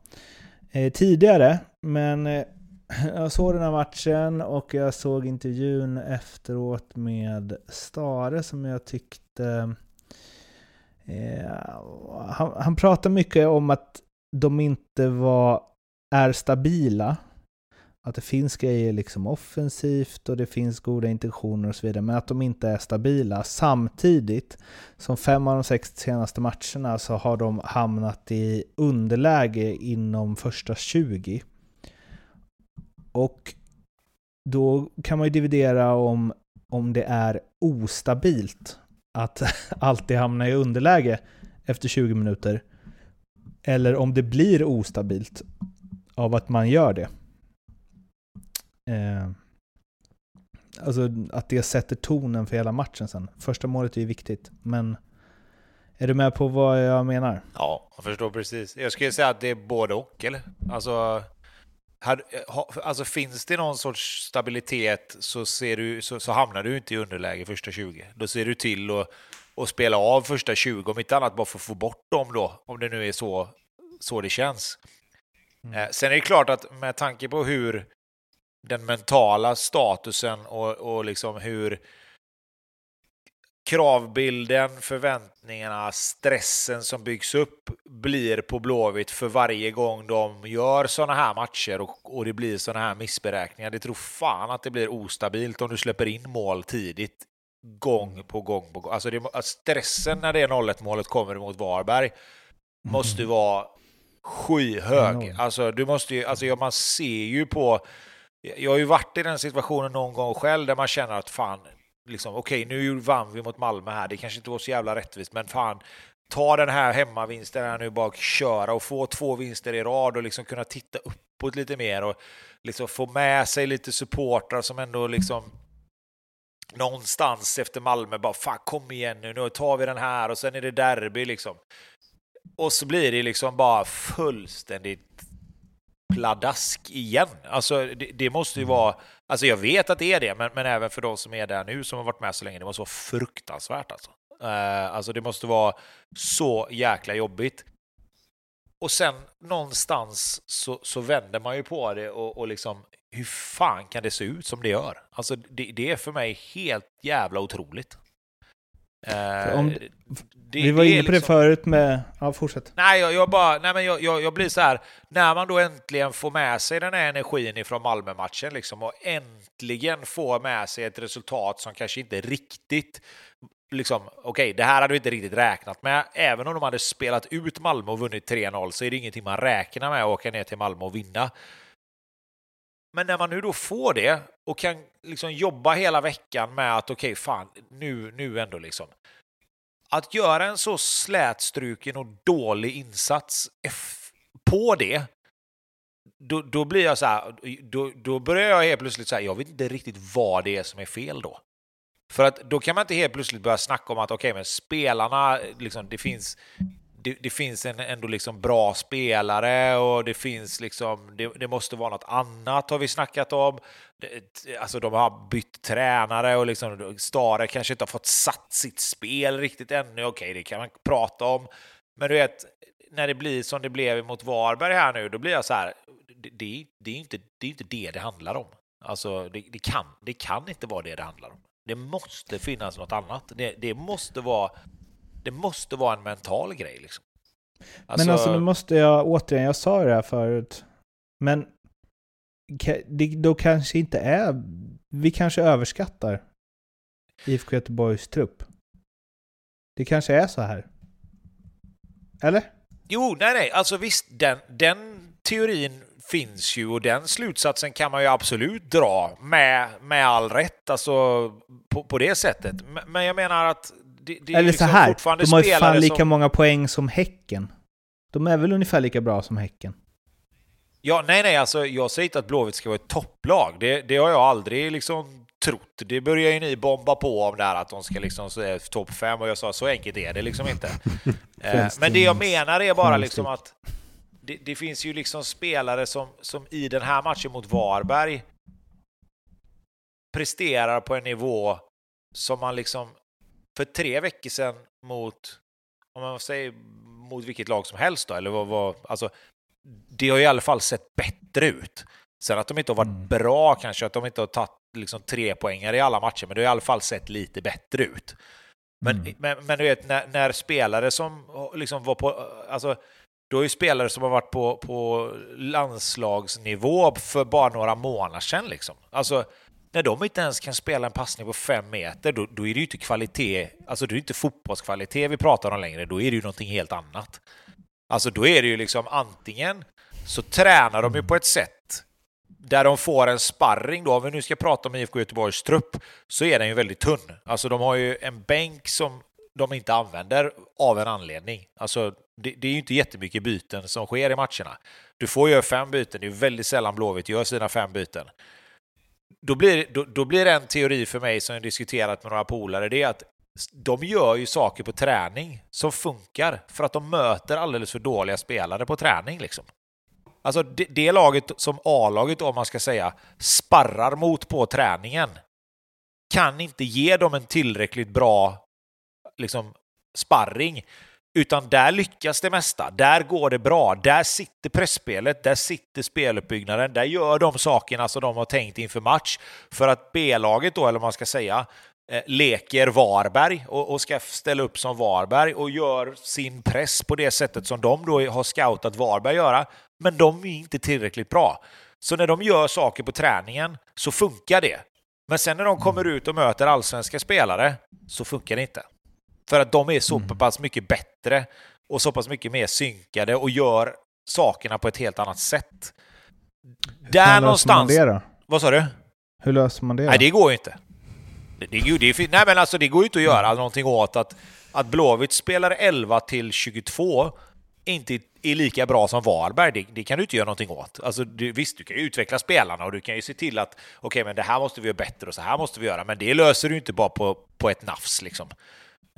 eh, tidigare. Men eh, jag såg den här matchen och jag såg intervjun efteråt med Stare som jag tyckte... Eh, han, han pratar mycket om att de inte var, är stabila att det finns grejer liksom offensivt och det finns goda intentioner och så vidare, men att de inte är stabila. Samtidigt som fem av de sex senaste matcherna så har de hamnat i underläge inom första 20. Och då kan man ju dividera om om det är ostabilt att *laughs* alltid hamna i underläge efter 20 minuter. Eller om det blir ostabilt av att man gör det. Eh, alltså att det sätter tonen för hela matchen sen. Första målet är ju viktigt, men är du med på vad jag menar? Ja, jag förstår precis. Jag skulle säga att det är både och, eller? Alltså, här, alltså finns det någon sorts stabilitet så, ser du, så, så hamnar du inte i underläge första 20. Då ser du till att och spela av första 20, om inte annat bara för att få bort dem då, om det nu är så, så det känns. Mm. Eh, sen är det klart att med tanke på hur den mentala statusen och, och liksom hur kravbilden, förväntningarna, stressen som byggs upp blir på Blåvitt för varje gång de gör sådana här matcher och, och det blir sådana här missberäkningar. Det tror fan att det blir ostabilt om du släpper in mål tidigt gång på gång på gång. Alltså det, stressen när det är 0-1 målet kommer mot Varberg måste vara skyhög. Alltså, du måste ju, alltså, man ser ju på jag har ju varit i den situationen någon gång själv där man känner att fan, liksom, okej okay, nu vann vi mot Malmö här, det kanske inte var så jävla rättvist, men fan, ta den här hemmavinsten här nu bara köra och få två vinster i rad och liksom kunna titta uppåt lite mer och liksom få med sig lite supportrar som ändå liksom någonstans efter Malmö bara fan kom igen nu, nu tar vi den här och sen är det derby liksom. Och så blir det liksom bara fullständigt pladask igen. Alltså det, det, måste ju vara, alltså jag vet att det är det, men, men även för de som är där nu som har varit med så länge, det måste vara fruktansvärt alltså. Uh, alltså det måste vara så jäkla jobbigt. Och sen någonstans så, så vänder man ju på det och, och liksom hur fan kan det se ut som det gör? Alltså det, det är för mig helt jävla otroligt. Uh, om, det, vi var inne på liksom, det förut med... Ja, fortsätt. Nej, jag, jag bara, nej men jag, jag, jag, blir så här, när man då äntligen får med sig den här energin ifrån Malmö-matchen liksom, och äntligen får med sig ett resultat som kanske inte riktigt liksom, okej, okay, det här hade vi inte riktigt räknat med. Även om de hade spelat ut Malmö och vunnit 3-0 så är det ingenting man räknar med att åka ner till Malmö och vinna. Men när man nu då får det och kan liksom jobba hela veckan med att okej, okay, fan, nu, nu ändå liksom. Att göra en så slätstruken och dålig insats på det, då, då blir jag så här, då, då börjar jag helt plötsligt säga, jag vet inte riktigt vad det är som är fel då. För att då kan man inte helt plötsligt börja snacka om att okej, okay, men spelarna, liksom, det finns det, det, finns en ändå liksom bra spelare och det finns liksom, det, det, måste vara något annat har vi snackat om. Det, alltså de har bytt tränare och liksom Stare kanske inte har fått satt sitt spel riktigt ännu. Okej, det kan man prata om. Men du vet, när det blir som det blev mot Varberg här nu, då blir jag så här, det, det, är, inte, det är inte det det handlar om. Alltså, det, det, kan, det kan inte vara det det handlar om. Det måste finnas något annat. Det, det måste vara det måste vara en mental grej. Liksom. Alltså... Men alltså nu måste jag återigen, jag sa det här förut, men det då kanske inte är, vi kanske överskattar IFK Göteborgs trupp. Det kanske är så här. Eller? Jo, nej, nej, alltså visst, den, den teorin finns ju och den slutsatsen kan man ju absolut dra med, med all rätt, alltså på, på det sättet. Men jag menar att det, det Eller liksom så här, de har ju fan lika som... många poäng som Häcken. De är väl ungefär lika bra som Häcken? Ja, nej, nej, alltså jag säger inte att Blåvitt ska vara ett topplag. Det, det har jag aldrig liksom trott. Det börjar ju ni bomba på om där att de ska liksom topp fem och jag sa så enkelt är det liksom inte. *laughs* Eh, men det jag menar är bara liksom att det, det, finns ju liksom spelare som, som i den här matchen mot Varberg presterar på en nivå som man liksom för tre veckor sedan mot, om man säger mot vilket lag som helst då, eller vad, vad alltså, det har i alla fall sett bättre ut. Sen att de inte har varit mm. bra kanske, att de inte har tagit liksom, tre poängar i alla matcher, men det har i alla fall sett lite bättre ut. Men, mm. men, men, du vet, när, när, spelare som liksom var på, alltså, då är ju spelare som har varit på, på landslagsnivå för bara några månader sedan. Liksom. Alltså, när de inte ens kan spela en passning på fem meter, då, då är det ju inte kvalitet, alltså det är inte fotbollskvalitet vi pratar om längre, då är det ju någonting helt annat. Alltså då är det ju liksom antingen så tränar de ju på ett sätt där de får en sparring då, om vi nu ska prata om IFK Göteborgs trupp, så är den ju väldigt tunn. Alltså de har ju en bänk som de inte använder av en anledning. Alltså det, det är ju inte jättemycket byten som sker i matcherna. Du får göra fem byten, det är väldigt sällan Blåvitt gör sina fem byten då blir, då, då blir det en teori för mig som jag diskuterat med några polare, det är att de gör ju saker på träning som funkar för att de möter alldeles för dåliga spelare på träning. Liksom. Alltså det, det laget som A-laget, om man ska säga, sparrar mot på träningen kan inte ge dem en tillräckligt bra liksom, sparring utan där lyckas det mesta. Där går det bra. Där sitter pressspelet, där sitter speluppbyggnaden. Där gör de sakerna som de har tänkt inför match. För att B-laget då, eller vad man ska säga, eh, leker Varberg och ska ställa upp som Varberg och gör sin press på det sättet som de då har scoutat Varberg göra. Men de är inte tillräckligt bra. Så när de gör saker på träningen så funkar det. Men sen när de kommer ut och möter allsvenska spelare så funkar det inte. För att de är så mm. pass mycket bättre och så pass mycket mer synkade och gör sakerna på ett helt annat sätt. Där någonstans... Det, Vad sa du? Hur löser man det? Nej, då? det går ju inte. Det, det, det, det, nej, men alltså det går ju inte att göra någonting åt att, att Blåvitt spelar 11 till 22 inte är lika bra som Varberg, det, det kan du inte göra någonting åt. Alltså, du, visst, du kan ju utveckla spelarna och du kan ju se till att okej, okay, men det här måste vi göra bättre och så här måste vi göra, men det löser du inte bara på, på ett nafs liksom.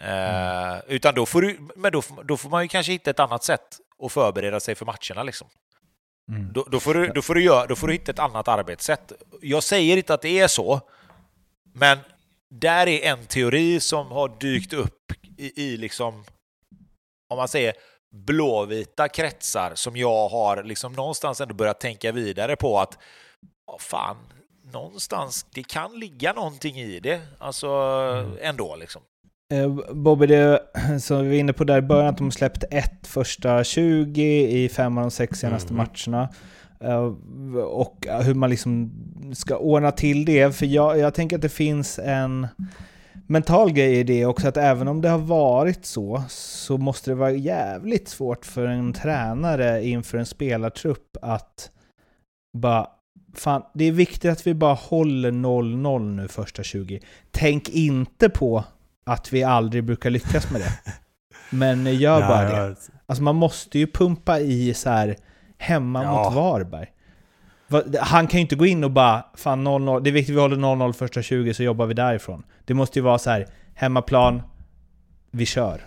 Mm. Uh, utan då får du, men då, då får man ju kanske hitta ett annat sätt att förbereda sig för matcherna liksom. Mm. Då, då, får du, då, får du göra, då får du hitta ett annat arbetssätt. Jag säger inte att det är så, men där är en teori som har dykt upp i, i liksom, om man säger blåvita kretsar som jag har liksom någonstans ändå börjat tänka vidare på att oh, fan, någonstans, det kan ligga någonting i det, alltså mm. ändå liksom. Eh, Bobby, det *clears throat* som vi var inne på där i början, att de släppte ett första 20 i fem av de sex senaste mm. matcherna. Eh, och hur man liksom ska ordna till det. För jag, jag tänker att det finns en mental grej i det också, att även om det har varit så, så måste det vara jävligt svårt för en tränare inför en spelartrupp att bara Fan, det är viktigt att vi bara håller 0-0 nu första 20. Tänk inte på att vi aldrig brukar lyckas med det. *laughs* Men gör bara det. Alltså man måste ju pumpa i så här hemma ja. mot Varberg. Han kan ju inte gå in och bara fan 0-0, det är viktigt vi håller 0-0 första 20 så jobbar vi därifrån. Det måste ju vara så här hemmaplan, vi kör.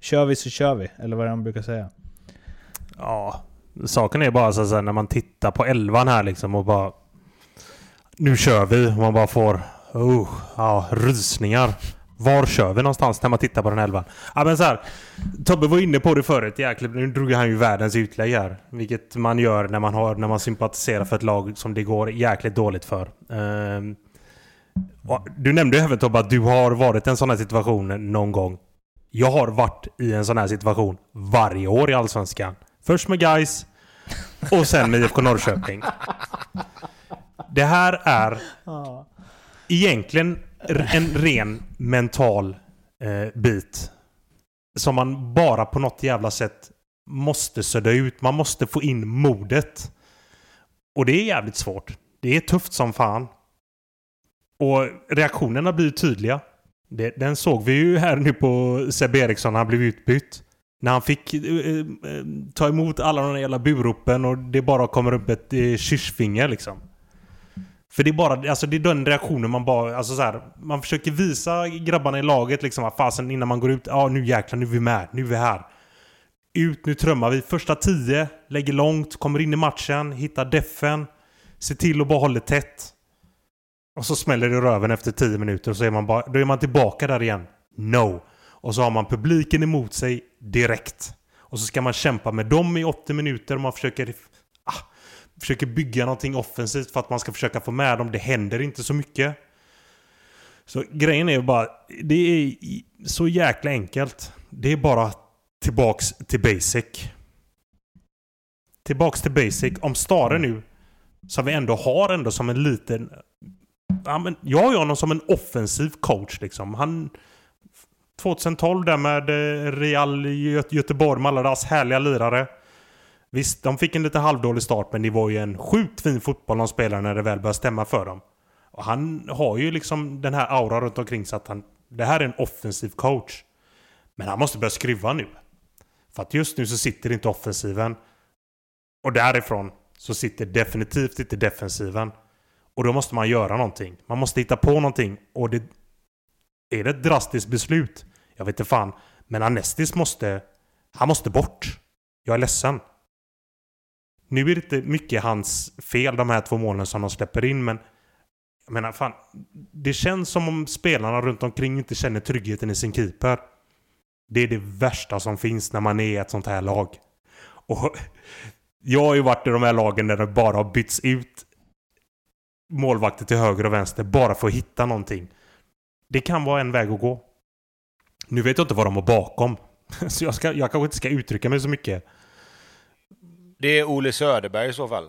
Kör vi så kör vi, eller vad är det han brukar säga. Ja, saken är bara så att när man tittar på elvan här liksom och bara... Nu kör vi, man bara får... Oh, ja, rysningar. Var kör vi någonstans när man tittar på den elvan? Ja, men så här, Tobbe var inne på det förut. Jäkligt, nu drog han ju världens utlägg här. Vilket man gör när man, har, när man sympatiserar för ett lag som det går jäkligt dåligt för. Uh, du nämnde även Tobbe att du har varit i en sån här situation någon gång. Jag har varit i en sån här situation varje år i Allsvenskan. Först med Guys och sen med IFK Norrköping. Det här är egentligen en ren mental eh, bit. Som man bara på något jävla sätt måste sudda ut. Man måste få in modet. Och det är jävligt svårt. Det är tufft som fan. Och reaktionerna blir tydliga. Det, den såg vi ju här nu på Sebbe Eriksson när han blev utbytt. När han fick eh, eh ta emot alla de där jävla buropen och det bara kommer upp ett eh, kyrsfinger liksom. För det är bara, alltså det är den reaktionen man bara, alltså så här, Man försöker visa grabbarna i laget liksom att fasen innan man går ut, ja nu jäklar nu är vi med, nu är vi här. Ut, nu trummar vi. Första tio, lägger långt, kommer in i matchen, hittar defen. Ser till att bara hålla tätt. Och så smäller det i röven efter tio minuter och så är man, bara, då är man tillbaka där igen. No. Och så har man publiken emot sig direkt. Och så ska man kämpa med dem i 80 minuter och man försöker försöker bygga någonting offensivt för att man ska försöka få med dem. Det händer inte så mycket. Så grejen är bara, det är så jäkla enkelt. Det är bara tillbaks till basic. Tillbaks till basic. Om Stare nu, som vi ändå har ändå som en liten... Ja, men jag har ju honom som en offensiv coach liksom. Han... 2012 där med eh, Real Göteborg med alla deras härliga lirare. Visst, de fick en lite halvdålig start men det var ju en sjukt fin fotboll de spelade när det väl började stämma för dem. Och han har ju liksom den här auran runt omkring sig att han... Det här är en offensiv coach. Men han måste börja skruva nu. För att just nu så sitter inte offensiven. Och därifrån så sitter definitivt inte defensiven. Och då måste man göra någonting. Man måste hitta på någonting. Och det... Är det ett drastiskt beslut? Jag vet inte fan. Men Anestis måste... Han måste bort. Jag är ledsen. Nu är det inte mycket hans fel de här två målen som de släpper in men jag menar fan, det känns som om spelarna runt omkring inte känner tryggheten i sin keeper. Det är det värsta som finns när man är i ett sånt här lag. Och *laughs* jag har ju varit i de här lagen där det bara har bytts ut målvakter till höger och vänster bara för att hitta någonting. Det kan vara en väg att gå. Nu vet jag inte vad de har bakom. *laughs* Så jag, ska, jag kanske inte ska uttrycka mig så mycket. Det är Ole Söderberg i så fall.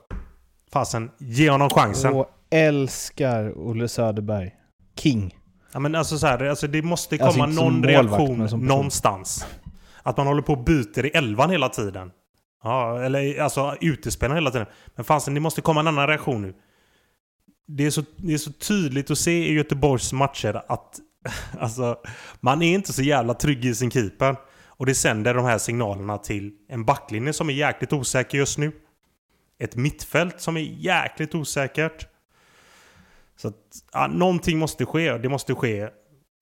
Fasen, ge honom chansen. Och älskar Olle Söderberg. King. Ja men alltså så här, alltså det måste alltså komma alltså någon reaktion någonstans. Att man håller på och byter i elvan hela tiden. Ja, eller alltså utespelarna hela tiden. Men fasen, det måste komma en annan reaktion nu. det är, så, det är så tydligt att se i Göteborgs matcher att *laughs* alltså, man är inte så jävla trygg i sin keeper. Och det sänder de här signalerna till en backlinje som är jäkligt osäker just nu. Ett mittfält som är jäkligt osäkert. Så att, ja, någonting måste ske. Det måste ske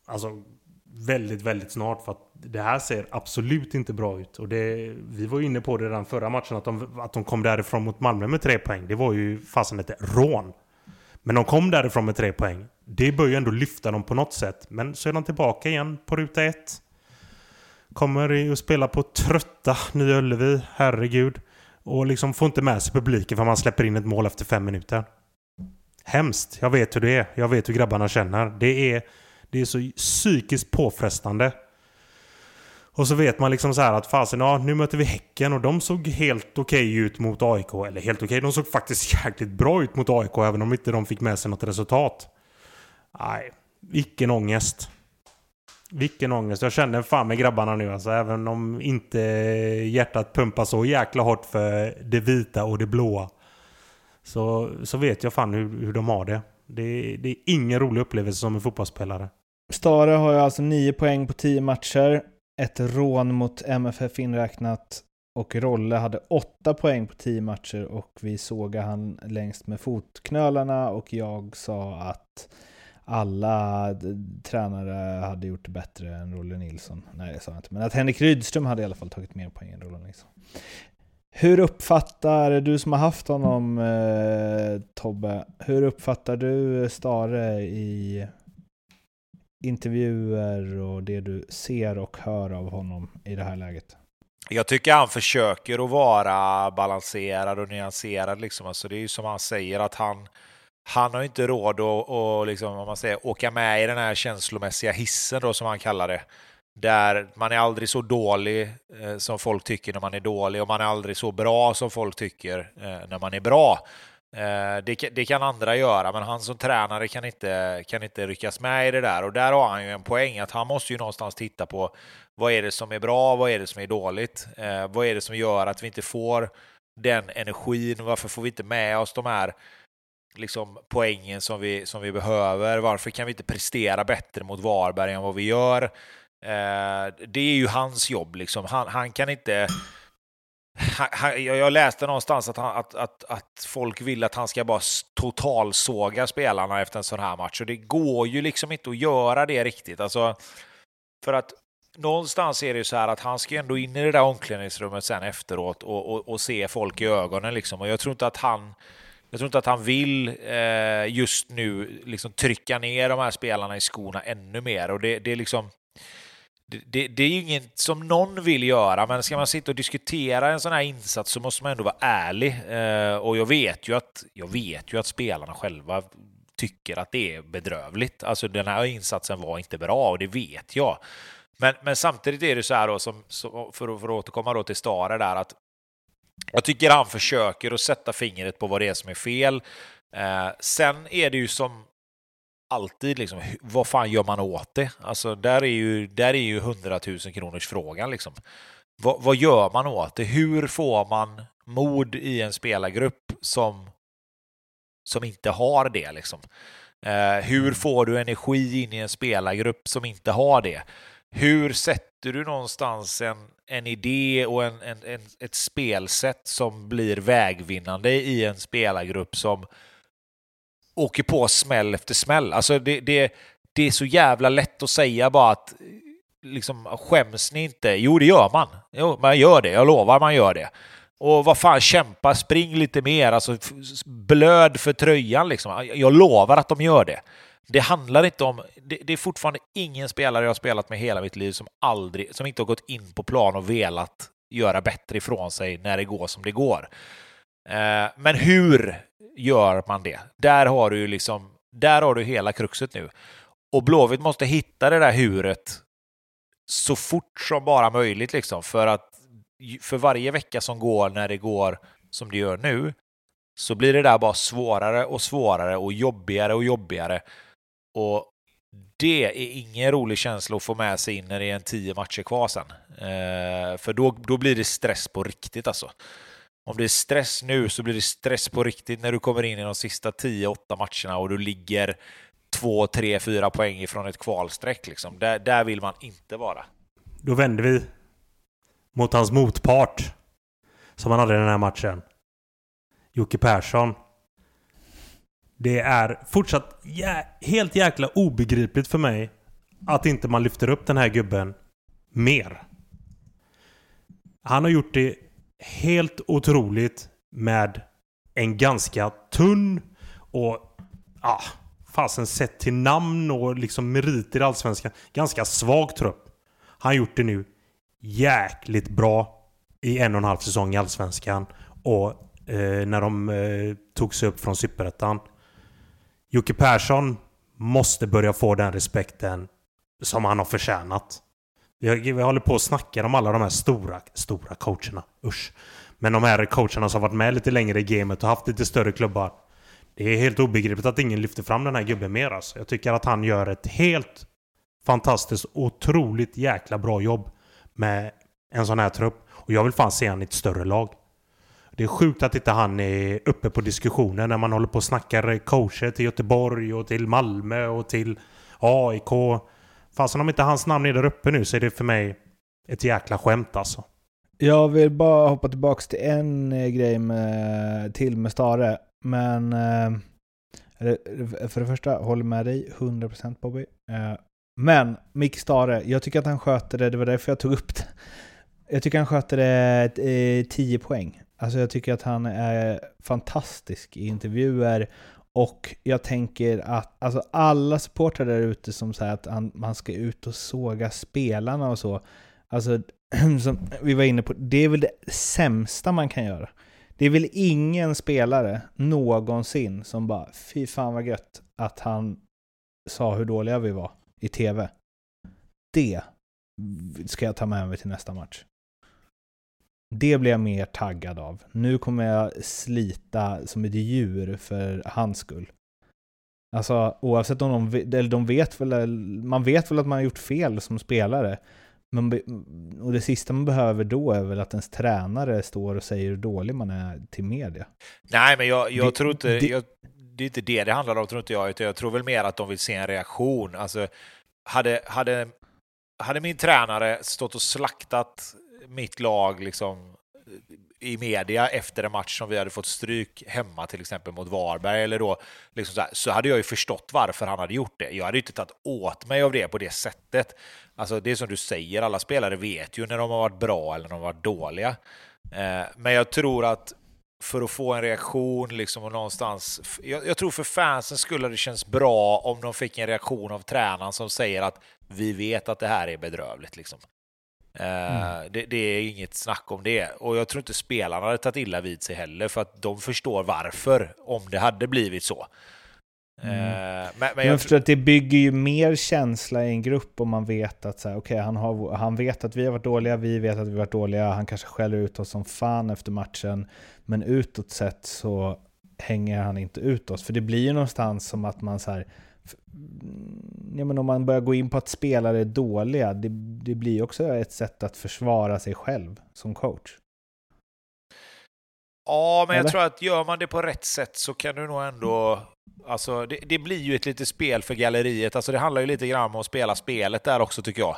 alltså, väldigt, väldigt snart. För att det här ser absolut inte bra ut. Och det, vi var ju inne på det redan förra matchen. Att de, att de kom därifrån mot Malmö med tre poäng. Det var ju fasen ett rån. Men de kom därifrån med tre poäng. Det bör ju ändå lyfta dem på något sätt. Men så är de tillbaka igen på ruta ett. Kommer att spela på trötta Nya Ullevi, herregud. Och liksom får inte med sig publiken för man släpper in ett mål efter fem minuter. Hemskt. Jag vet hur det är. Jag vet hur grabbarna känner. Det är, det är så psykiskt påfrestande. Och så vet man liksom så här att fasen, ja nu möter vi Häcken och de såg helt okej okay ut mot AIK. Eller helt okej, okay, de såg faktiskt *laughs* jäkligt bra ut mot AIK även om inte de fick med sig något resultat. Nej, vilken ångest. Vilken ångest. Jag känner fan med grabbarna nu alltså. Även om inte hjärtat pumpar så jäkla hårt för det vita och det blåa. Så, så vet jag fan hur, hur de har det. det. Det är ingen rolig upplevelse som en fotbollsspelare. Stare har ju alltså 9 poäng på 10 matcher. Ett rån mot MFF inräknat. Och Rolle hade 8 poäng på 10 matcher och vi såg han längst med fotknölarna och jag sa att alla tränare hade gjort det bättre än Rolle Nilsson. Nej, det sa jag inte. Men att Henrik Rydström hade i alla fall tagit mer poäng än Rolle Nilsson. Hur uppfattar du som har haft honom, eh, Tobbe, hur uppfattar du Stare i intervjuer och det du ser och hör av honom i det här läget? Jag tycker han försöker att vara balanserad och nyanserad. Liksom. Alltså det är ju som han säger att han, han har inte råd att att liksom, om man säger, åka med i den här känslomässiga hissen då, som han kallar det. Där man är aldrig så dålig eh, som folk tycker när man är dålig och man är aldrig så bra som folk tycker eh, när man är bra. Eh, det, det, kan andra göra, men han som tränare kan inte, kan inte ryckas med i det där. Och där har han ju en poäng, att han måste ju någonstans titta på vad är det som är bra, vad är det som är dåligt? Eh, vad är det som gör att vi inte får den energin? Varför får vi inte med oss de här liksom, poängen som vi, som vi behöver? Varför kan vi inte prestera bättre mot Varberg än vad vi gör? Eh, det är ju hans jobb. Liksom. Han, han kan inte... Han, jag läste någonstans att, han, att, att, att folk vill att han ska bara totalsåga spelarna efter en sån här match. Och det går ju liksom inte att göra det riktigt. Alltså, för att någonstans är det ju så här att han ska ändå in i det där omklädningsrummet sen efteråt och, och, och se folk i ögonen. Liksom. Och jag tror inte att han jag tror inte att han vill eh, just nu liksom trycka ner de här spelarna i skorna ännu mer. Och det, det är liksom... Det, det, är ju inget som någon vill göra, men ska man sitta och diskutera en sån här insats så måste man ändå vara ärlig. Eh, och jag vet, ju att, jag vet ju att spelarna själva tycker att det är bedrövligt. Alltså den här insatsen var inte bra och det vet jag. Men, men samtidigt är det så här då, som, för, för att återkomma då till Stare där, att jag tycker han försöker att sätta fingret på vad det är som är fel. Eh, sen är det ju som alltid, liksom, vad fan gör man åt det? Alltså, där är ju, där är ju 100 000 kronors frågan. Liksom. Vad, vad gör man åt det? Hur får man mod i en spelargrupp som, som inte har det? Liksom? Eh, hur mm. får du energi in i en spelargrupp som inte har det? Hur sätter du någonstans en, en idé och en, en, en, ett spelsätt som blir vägvinnande i en spelargrupp som åker på smäll efter smäll. Alltså det, det, det är så jävla lätt att säga bara att liksom, skäms ni inte? Jo, det gör man. Jo, man gör det. Jag lovar, man gör det. Och vad fan, kämpa, spring lite mer, alltså blöd för tröjan liksom. Jag lovar att de gör det. Det handlar inte om... Det, det, är fortfarande ingen spelare jag har spelat med hela mitt liv som aldrig, som inte har gått in på plan och velat göra bättre ifrån sig när det går som det går. Eh, men hur gör man det? Där har du liksom, där har du hela kruxet nu. Och Blåvitt måste hitta det där huret så fort som bara möjligt liksom för att för varje vecka som går när det går som det gör nu så blir det där bara svårare och svårare och jobbigare och jobbigare. Och det är ingen rolig känsla att få med sig in när det är en tio matcher kvar sen. Eh, för då, då blir det stress på riktigt alltså. om det är stress nu så blir det stress på riktigt när du kommer in i de sista 10-8 matcherna och du ligger 2, 3, 4 poäng ifrån ett kvalstreck. Liksom. Där, där vill man inte vara. Då vänder vi mot hans motpart som han hade i den här matchen. Jocke Persson. Det är fortsatt jä helt jäkla obegripligt för mig att inte man lyfter upp den här gubben mer. Han har gjort det helt otroligt med en ganska tunn och ah, fasen sett till namn och liksom meriter i Allsvenskan. Ganska svag trupp. Han har gjort det nu jäkligt bra i en och en halv säsong i Allsvenskan. Och eh, när de eh, tog sig upp från Superettan. Jocke Persson måste börja få den respekten som han har förtjänat. Vi, vi håller på att snacka om alla de här stora, stora coacherna. Usch. Men de här coacherna som varit med lite längre i gamet och haft lite större klubbar. Det är helt obegripligt att ingen lyfter fram den här gubben mer alltså. Jag tycker att han gör ett helt fantastiskt, otroligt jäkla bra jobb med en sån här trupp. Och jag vill fan se han i ett större lag. Det är sjukt att inte han är uppe på diskussionen när man håller på och snackar coacher till Göteborg och till Malmö och till AIK. Fasen om inte hans namn är där uppe nu så är det för mig ett jäkla skämt alltså. Jag vill bara hoppa tillbaka till en eh, grej med, till med Stare. Men eh, eh, för det första, håller med dig 100% Bobby. Men Mick Stare, jag tycker att han sköter det, det var därför jag tog upp det. Jag tycker han sköter det 10 poäng. Alltså jag tycker att han är fantastisk i intervjuer och jag tänker att alltså alla supportrar där ute som säger att han, man ska ut och såga spelarna och så. Alltså, *clears throat* som vi var inne på, det är väl det sämsta man kan göra. Det är väl ingen spelare någonsin som bara fy fan vad gött att han sa hur dåliga vi var i tv. Det ska jag ta med mig till nästa match. Det blir jag mer taggad av. Nu kommer jag slita som ett djur för hans skull. Alltså oavsett om de, eller de vet väl, man vet väl att man har gjort fel som spelare. Men, och det sista man behöver då är väl att ens tränare står och säger hur dålig man är till media. Nej, men jag, jag det, tror inte... Det, jag, det är inte det det handlar om, tror inte jag. Utan jag tror väl mer att de vill se en reaktion. Alltså, hade, hade, hade min tränare stått och slaktat mitt lag liksom, i media efter en match som vi hade fått stryk hemma till exempel mot Varberg eller då, liksom så, här, så, hade jag ju förstått varför han hade gjort det. Jag hade ju inte tagit åt mig av det på det sättet. Alltså det är som du säger, alla spelare vet ju när de har varit bra eller när de har varit dåliga. Eh, men jag tror att för att få en reaktion liksom och någonstans... Jag, jag tror för fansen skulle det känns bra om de fick en reaktion av tränaren som säger att vi vet att det här är bedrövligt. Liksom. Mm. Det, det, är inget snack om det. Och jag tror inte spelarna hade tagit illa vid sig heller, för att de förstår varför, om det hade blivit så. Mm. Men, men jag, jag förstår att det bygger ju mer känsla i en grupp om man vet att så här, okay, han, har, han vet att vi har varit dåliga, vi vet att vi har varit dåliga, han kanske skäller ut oss som fan efter matchen, men utåt sett så hänger han inte ut oss. För det blir ju någonstans som att man så här, ja, men om man börjar gå in på att spelare är dåliga, det, det blir också ett sätt att försvara sig själv som coach. Ja, men Eller? jag tror att gör man det på rätt sätt så kan du nog ändå... Alltså, det, det, blir ju ett litet spel för galleriet. Alltså, det handlar ju lite grann om att spela spelet där också, tycker jag.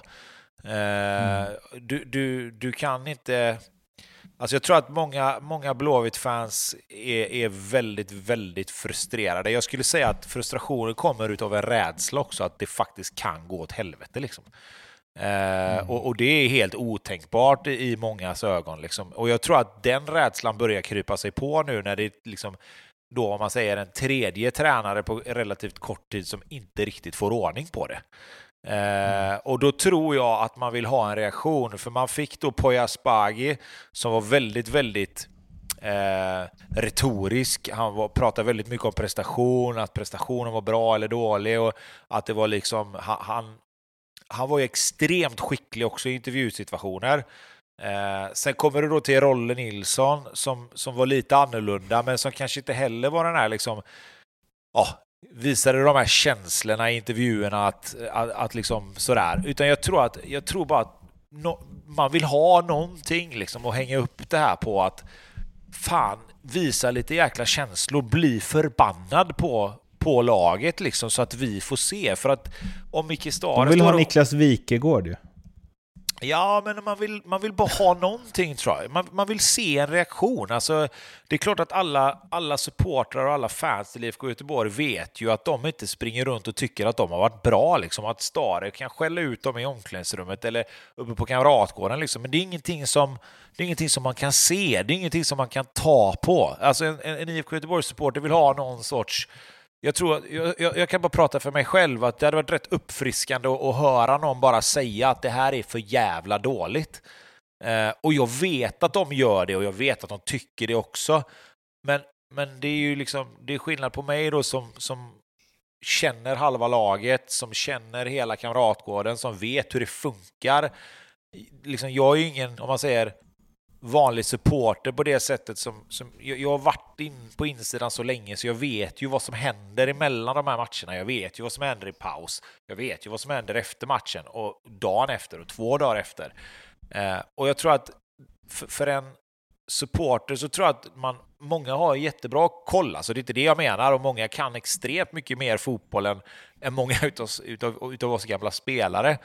Eh, mm. du, du, du kan inte... Alltså jag tror att många, många Blåvitt-fans är, är väldigt, väldigt frustrerade. Jag skulle säga att frustrationen kommer av en rädsla också, att det faktiskt kan gå åt helvete. Liksom. Eh, mm. och, och, det är helt otänkbart i, i mångas ögon. Liksom. Och jag tror att den rädslan börjar krypa sig på nu när det liksom, då om man säger en tredje tränare på relativt kort tid som inte riktigt får ordning på det. Eh, och då tror jag att man vill ha en reaktion, för man fick då Poya Asbaghi som var väldigt, väldigt eh, retorisk. Han var, pratade väldigt mycket om prestation, att prestationen var bra eller dålig och att det var liksom, han, han var ju extremt skicklig också i intervjusituationer. Eh, sen kommer du då till Rolle Nilsson som, som var lite annorlunda, men som kanske inte heller var den här liksom, oh, visade de här känslorna i intervjuerna att, att, att liksom sådär. Utan jag tror, att, jag tror bara att no, man vill ha någonting liksom och hänga upp det här på att fan, visa lite jäkla känslor, bli förbannad på, på laget liksom så att vi får se. För att om Micke Stare... De vill ha Niklas Wikegård ju. Ja, men man vill, man vill bara ha någonting tror jag. Man, man vill se en reaktion. Alltså, det är klart att alla, alla supportrar och alla fans till IFK Göteborg vet ju att de inte springer runt och tycker att de har varit bra. Liksom. Att Stare kan skälla ut dem i omklädningsrummet eller uppe på Kamratgården. Liksom. Men det är, ingenting som, det är ingenting som man kan se, det är ingenting som man kan ta på. Alltså, en, en IFK Göteborg-supporter vill ha någon sorts jag, tror, jag, jag, kan bara prata för mig själv att det hade varit rätt uppfriskande att, att höra någon bara säga att det här är för jävla dåligt. Eh, och jag vet att de gör det och jag vet att de tycker det också. Men, men det är ju liksom, det är skillnad på mig då som, som känner halva laget, som känner hela kamratgården, som vet hur det funkar. Liksom, jag är ju ingen, om man säger, vanlig supporter på det sättet som, som jag, jag har varit in på insidan så länge så jag vet ju vad som händer emellan de här matcherna. Jag vet ju vad som händer i paus. Jag vet ju vad som händer efter matchen och dagen efter och två dagar efter. Eh, och jag tror att för, för en supporter så tror jag att man, många har jättebra koll, alltså det är inte det jag menar, och många kan extremt mycket mer fotboll än, än många *laughs* utav, utav, utav oss gamla spelare.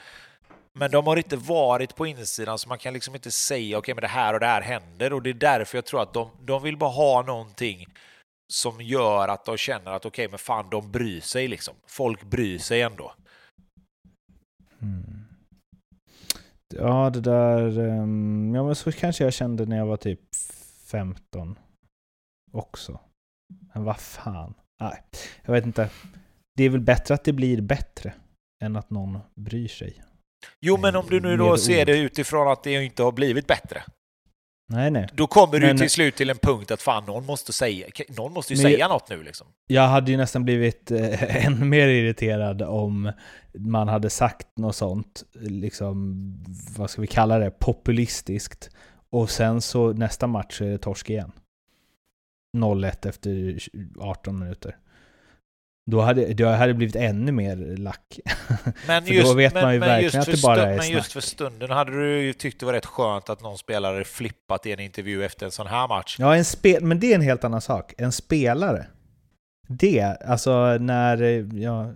Men de har inte varit på insidan så man kan liksom inte säga okej okay, men det här och det här händer och det är därför jag tror att de, de vill bara ha någonting som gör att de känner att okej okay, men fan de bryr sig liksom. Folk bryr sig ändå. Mm. Ja, det där... Um, ja, men så kanske jag kände när jag var typ 15 också. Men vad fan. Nej, jag vet inte. Det är väl bättre att det blir bättre än att någon bryr sig. Jo, men om du nu då ser det utifrån att det inte har blivit bättre. Nej, nej. Då kommer du Men- till slut till en punkt att fan, någon måste säga, någon måste ju säga något nu liksom. Jag hade ju nästan blivit eh, *laughs* ännu mer irriterad om man hade sagt något sånt, liksom, vad ska vi kalla det, populistiskt. Och sen så nästa match är det torsk igen. 0-1 efter 18 minuter. Då hade jag hade blivit ännu mer lack. *laughs* Men För då vet men, man ju men verkligen just att det bara stund- är Men just snack. för stunden hade du ju tyckt det var rätt skönt att någon spelare flippat i en intervju efter en sån här match. Ja, en spel, men det är en helt annan sak. En spelare. Det, alltså när ja,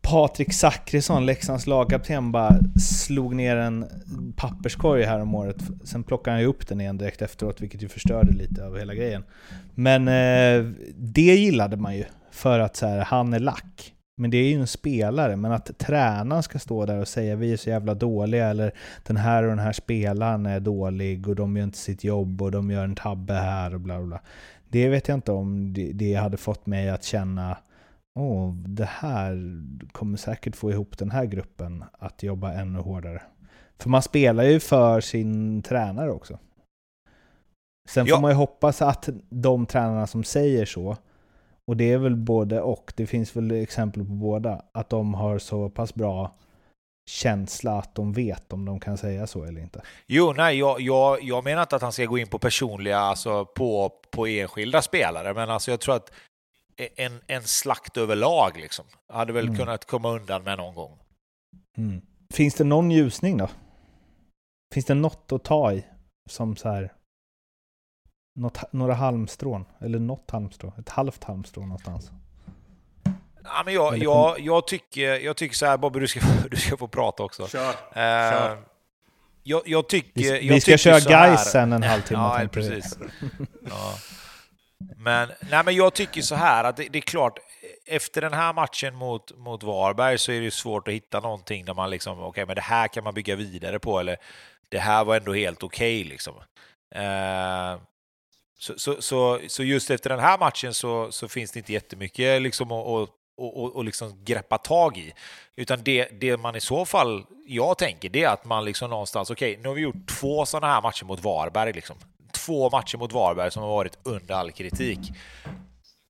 Patrik Zackrisson, Leksands lagkapten, bara slog ner en papperskorg här om året. Sen plockade han ju upp den igen direkt efteråt, vilket ju förstörde lite av hela grejen. Men eh, det gillade man ju, för att så här, han är lack. Men det är ju en spelare, men att tränaren ska stå där och säga vi är så jävla dåliga eller den här och den här spelaren är dålig och de gör inte sitt jobb och de gör en tabbe här och bla bla bla. Det vet jag inte om det, hade fått mig att känna åh, det här kommer säkert få ihop den här gruppen att jobba ännu hårdare. För man spelar ju för sin tränare också. Sen får Ja. man ju hoppas att de tränarna som säger så, och det är väl både och, det finns väl exempel på båda, att de har så pass bra känsla att de vet om de kan säga så eller inte. Jo, nej, jag, jag, jag menar inte att han ska gå in på personliga, alltså på, på enskilda spelare, men alltså jag tror att en, en slakt överlag liksom, hade väl Mm. kunnat komma undan med någon gång. Mm. Finns det någon ljusning då? Finns det något att ta i? Som så här... Något, några halmstrån? Eller något halmstrå? Ett halvt halmstrå någonstans? Ja, men jag, Eller jag, jag, tycker, jag tycker så här, Bobby, du ska, *laughs* du ska få prata också. Kör. Eh, jag, jag tycker... Vi, jag vi ska tycker köra guys sen en halvtimme. *laughs* Ja, precis. Ja. Men, nej, men jag tycker så här att det, det är klart, efter den här matchen mot, mot Varberg så är det svårt att hitta någonting där man liksom, okej, men det här kan man bygga vidare på, eller det här var ändå helt okej liksom. Eh, så, så, så, så just efter den här matchen så, så finns det inte jättemycket liksom att, att, att, att liksom greppa tag i. Utan det, det man i så fall, jag tänker, det är att man liksom någonstans, okej, nu har vi gjort två sådana här matcher mot Varberg. Liksom. Två matcher mot Varberg som har varit under all kritik.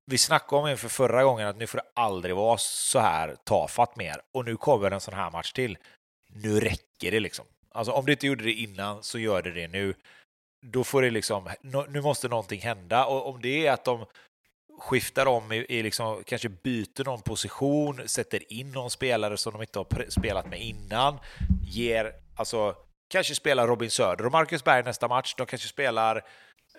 Vi snackade om inför förra gången att nu får det aldrig vara så här tafatt mer. Och nu kommer en sån här match till. Nu räcker det liksom. Alltså om det inte gjorde det innan så gör det det nu. Då får det liksom, nu måste någonting hända. Och om det är att de skiftar om, i, i liksom, kanske byter någon position, sätter in någon spelare som de inte har spelat med innan, ger, alltså kanske spelar Robin Söder och Marcus Berg nästa match, de kanske spelar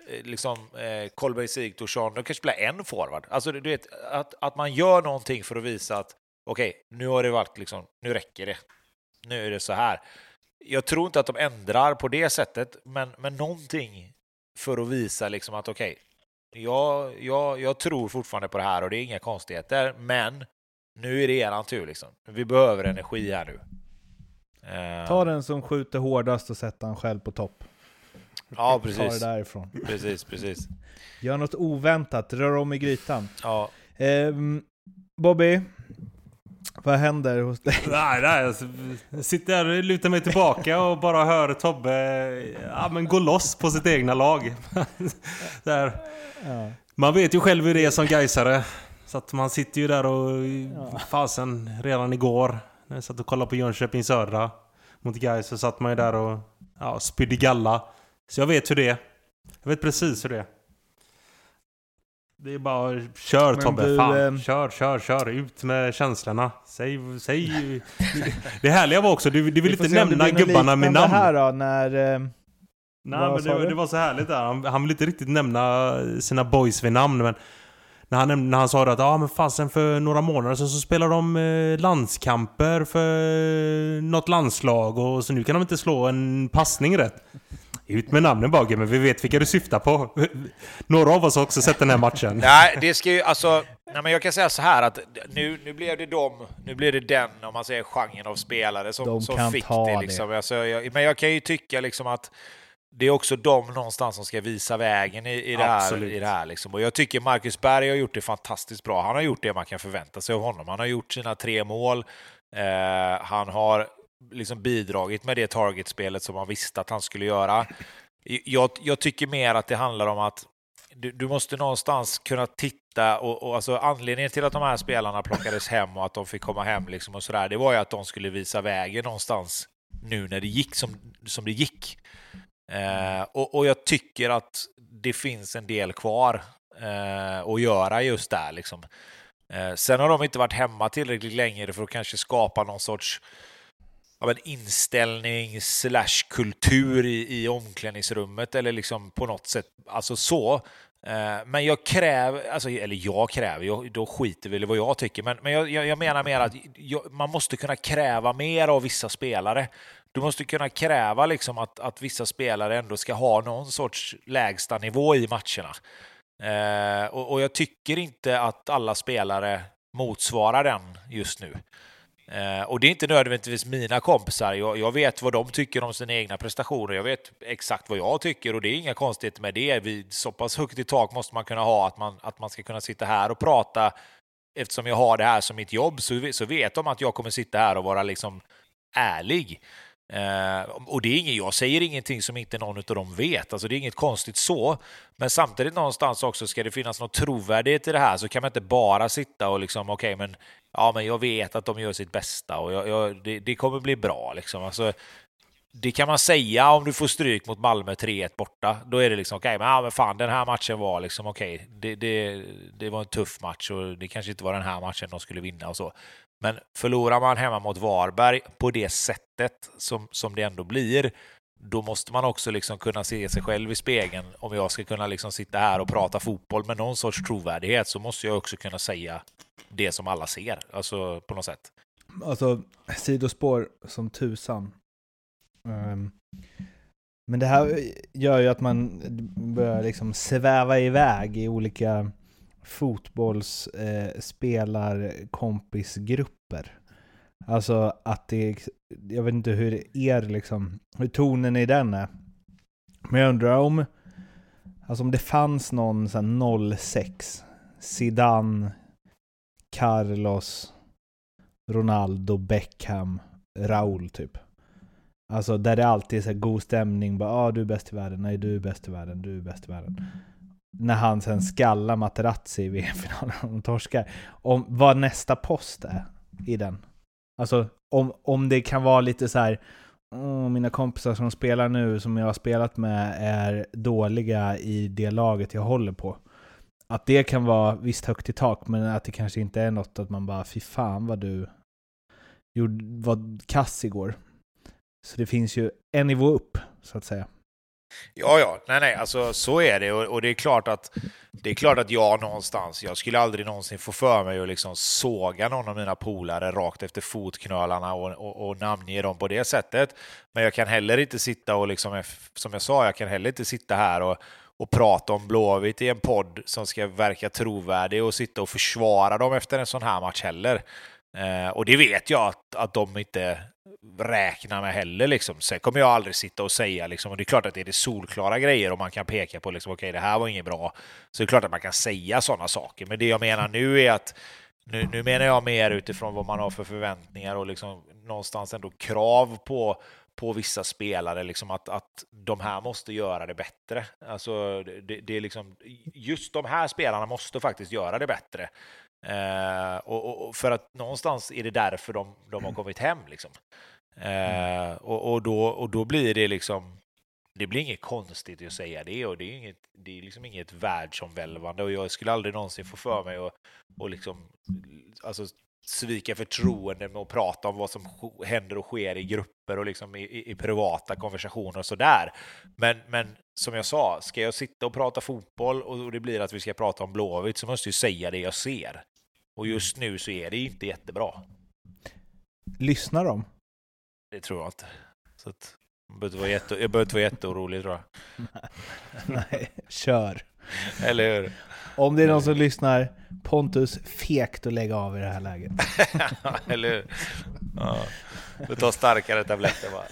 eh, liksom, eh, Kolberg Sigthorsson, de kanske spelar en forward. Alltså, du vet, att, att man gör någonting för att visa att okej, okay, nu har det varit liksom, nu räcker det. Nu är det så här. Jag tror inte att de ändrar på det sättet, men, men någonting för att visa liksom att okej, okay, jag, jag, jag tror fortfarande på det här och det är inga konstigheter, men nu är det eran tur liksom. Vi behöver energi här nu. Eh, Ta den som skjuter hårdast och sätter han själv på topp. Ja, precis. Ta det därifrån. Precis, precis. Gör något oväntat, rör om i grytan. Ja. Eh, Bobby, vad händer hos dig? *laughs* Nej, nej, jag sitter här och lutar mig tillbaka och bara hör Tobbe ja, men gå loss på sitt egna lag. *laughs* där. Man vet ju själv hur det är som gaisare. Så att man sitter ju där och... Fasen, redan igår när jag satt och kollade på Jönköping Södra mot Gais så satt man ju där och ja, spydde galla. Så jag vet hur det är. Jag vet precis hur det är. Det är bara kör Men Tobbe, du, fan. Eh... Kör, kör, kör. Ut med känslorna. Säg, säg. det härliga var också, du, du vill inte nämna gubbarna med namn. här då, när... Eh... Nej, men det, det, var så härligt där. Han, han vill inte riktigt nämna sina boys vid namn, men när han, när han sa att ah, men fasen för några månader sedan så spelade de eh, landskamper för något landslag och så nu kan de inte slå en passning rätt. Ut med namnen Bagge, men vi vet vilka du syftar på. Några av oss har också sett den här matchen. *laughs* Nej, det ska ju alltså... Nej, men jag kan säga så här att nu, nu blev det dem, nu blev det den, om man säger genren av spelare som, de som fick det. Liksom. det. Alltså, jag, men jag kan ju tycka liksom att det är också de någonstans som ska visa vägen i, i det här. I det här liksom. Och jag tycker Marcus Berg har gjort det fantastiskt bra. Han har gjort det man kan förvänta sig av honom. Han har gjort sina tre mål. Eh, han har liksom bidragit med det targetspelet som man visste att han skulle göra. Jag, jag tycker mer att det handlar om att du, du måste någonstans kunna titta och, och alltså anledningen till att de här spelarna plockades hem och att de fick komma hem liksom och sådär, det var ju att de skulle visa vägen någonstans nu när det gick som, som det gick. Eh, och, och, jag tycker att det finns en del kvar eh, att göra just där. Liksom. Eh, sen har de inte varit hemma tillräckligt länge för att kanske skapa någon sorts av en inställning slash kultur i, i omklädningsrummet eller liksom på något sätt, alltså så. Eh, men jag kräver, alltså, eller jag kräver, jag, då skiter vi i vad jag tycker, men, men jag, jag menar mer att jag, man måste kunna kräva mer av vissa spelare. Du måste kunna kräva liksom att, att vissa spelare ändå ska ha någon sorts lägsta nivå i matcherna. Eh, och, och, jag tycker inte att alla spelare motsvarar den just nu. Eh, och det är inte nödvändigtvis mina kompisar. Jag, jag, vet vad de tycker om sina egna prestationer. Jag vet exakt vad jag tycker och det är inga konstigheter med det. Vi, så pass högt i tak måste man kunna ha att man, att man ska kunna sitta här och prata. Eftersom jag har det här som mitt jobb så, så vet de att jag kommer sitta här och vara liksom ärlig. Eh, och det är inget, jag säger ingenting som inte någon av dem vet, alltså det är inget konstigt så. Men samtidigt någonstans också ska det finnas någon trovärdighet i det här, så kan man inte bara sitta och liksom, okej, okay, men ja, men jag vet att de gör sitt bästa och jag, jag, det, det, kommer bli bra liksom. Alltså, det kan man säga om du får stryk mot Malmö 3-1 borta. Då är det liksom okej, okay, men, ja, men fan den här matchen var liksom okej. Okay, det, det, det var en tuff match och det kanske inte var den här matchen de skulle vinna och så. Men förlorar man hemma mot Varberg på det sättet som, som det ändå blir, då måste man också liksom kunna se sig själv i spegeln. Om jag ska kunna liksom sitta här och prata fotboll med någon sorts trovärdighet så måste jag också kunna säga det som alla ser, alltså på något sätt. Alltså, sidospår som tusan. Um, men det här gör ju att man börjar liksom sväva iväg i olika fotbollsspelarkompisgrupper. Eh, alltså att det, jag vet inte hur er liksom, hur tonen i den är. Men jag undrar om, alltså om det fanns någon sån 06, Zidane, Carlos, Ronaldo, Beckham, Raul typ. Alltså där det alltid är så god stämning, bara ah, du är bäst i världen, nej du är bäst i världen, du är bäst i världen när han sen skallar Materazzi i VM-finalen och torskar. Om vad nästa post är i den. Alltså om, om det kan vara lite så här, oh, mina kompisar som spelar nu, som jag har spelat med, är dåliga i det laget jag håller på. Att det kan vara visst högt i tak, men att det kanske inte är något att man bara, fy fan vad du gjorde, var kass igår. Så det finns ju en nivå upp, så att säga. Ja, ja, nej, nej, alltså så är det och, och, det är klart att det är klart att jag någonstans, jag skulle aldrig någonsin få för mig att liksom såga någon av mina polare rakt efter fotknölarna och, och, och namnge dem på det sättet. Men jag kan heller inte sitta och liksom, som jag sa, jag kan heller inte sitta här och, och prata om Blåvitt i en podd som ska verka trovärdig och sitta och försvara dem efter en sån här match heller. Eh, och det vet jag att, att de inte räknar med heller. Liksom. Sen kommer jag aldrig sitta och säga, liksom, och det är klart att det är det solklara grejer och man kan peka på liksom, okej, okay, det här var inget bra. Så det är klart att man kan säga sådana saker. Men det jag menar nu är att nu, nu menar jag mer utifrån vad man har för förväntningar och liksom någonstans ändå krav på på vissa spelare, liksom att, att de här måste göra det bättre. Alltså, det, det är liksom, just de här spelarna måste faktiskt göra det bättre. Eh, och, och, för att någonstans är det därför de, de har kommit hem. Liksom. Eh, och, och, då, och då blir det liksom det blir inget konstigt att säga det och det är, inget, det är liksom inget världsomvälvande och jag skulle aldrig någonsin få för mig att och liksom, alltså, svika förtroende med att prata om vad som händer och sker i grupper och liksom i, i privata konversationer och sådär. Men, men som jag sa, ska jag sitta och prata fotboll och det blir att vi ska prata om Blåvitt så måste jag säga det jag ser. Och just nu så är det inte jättebra. Lyssnar de? Det tror jag inte. Så att, jag behöver inte vara, jätte, jag behöver inte vara jätteorolig tror jag. *laughs* Nej, kör. Eller hur? Om det är någon som lyssnar, Pontus, fegt att lägga av i det här läget. *laughs* Eller hur? Ja. Du tar starkare tabletter bara.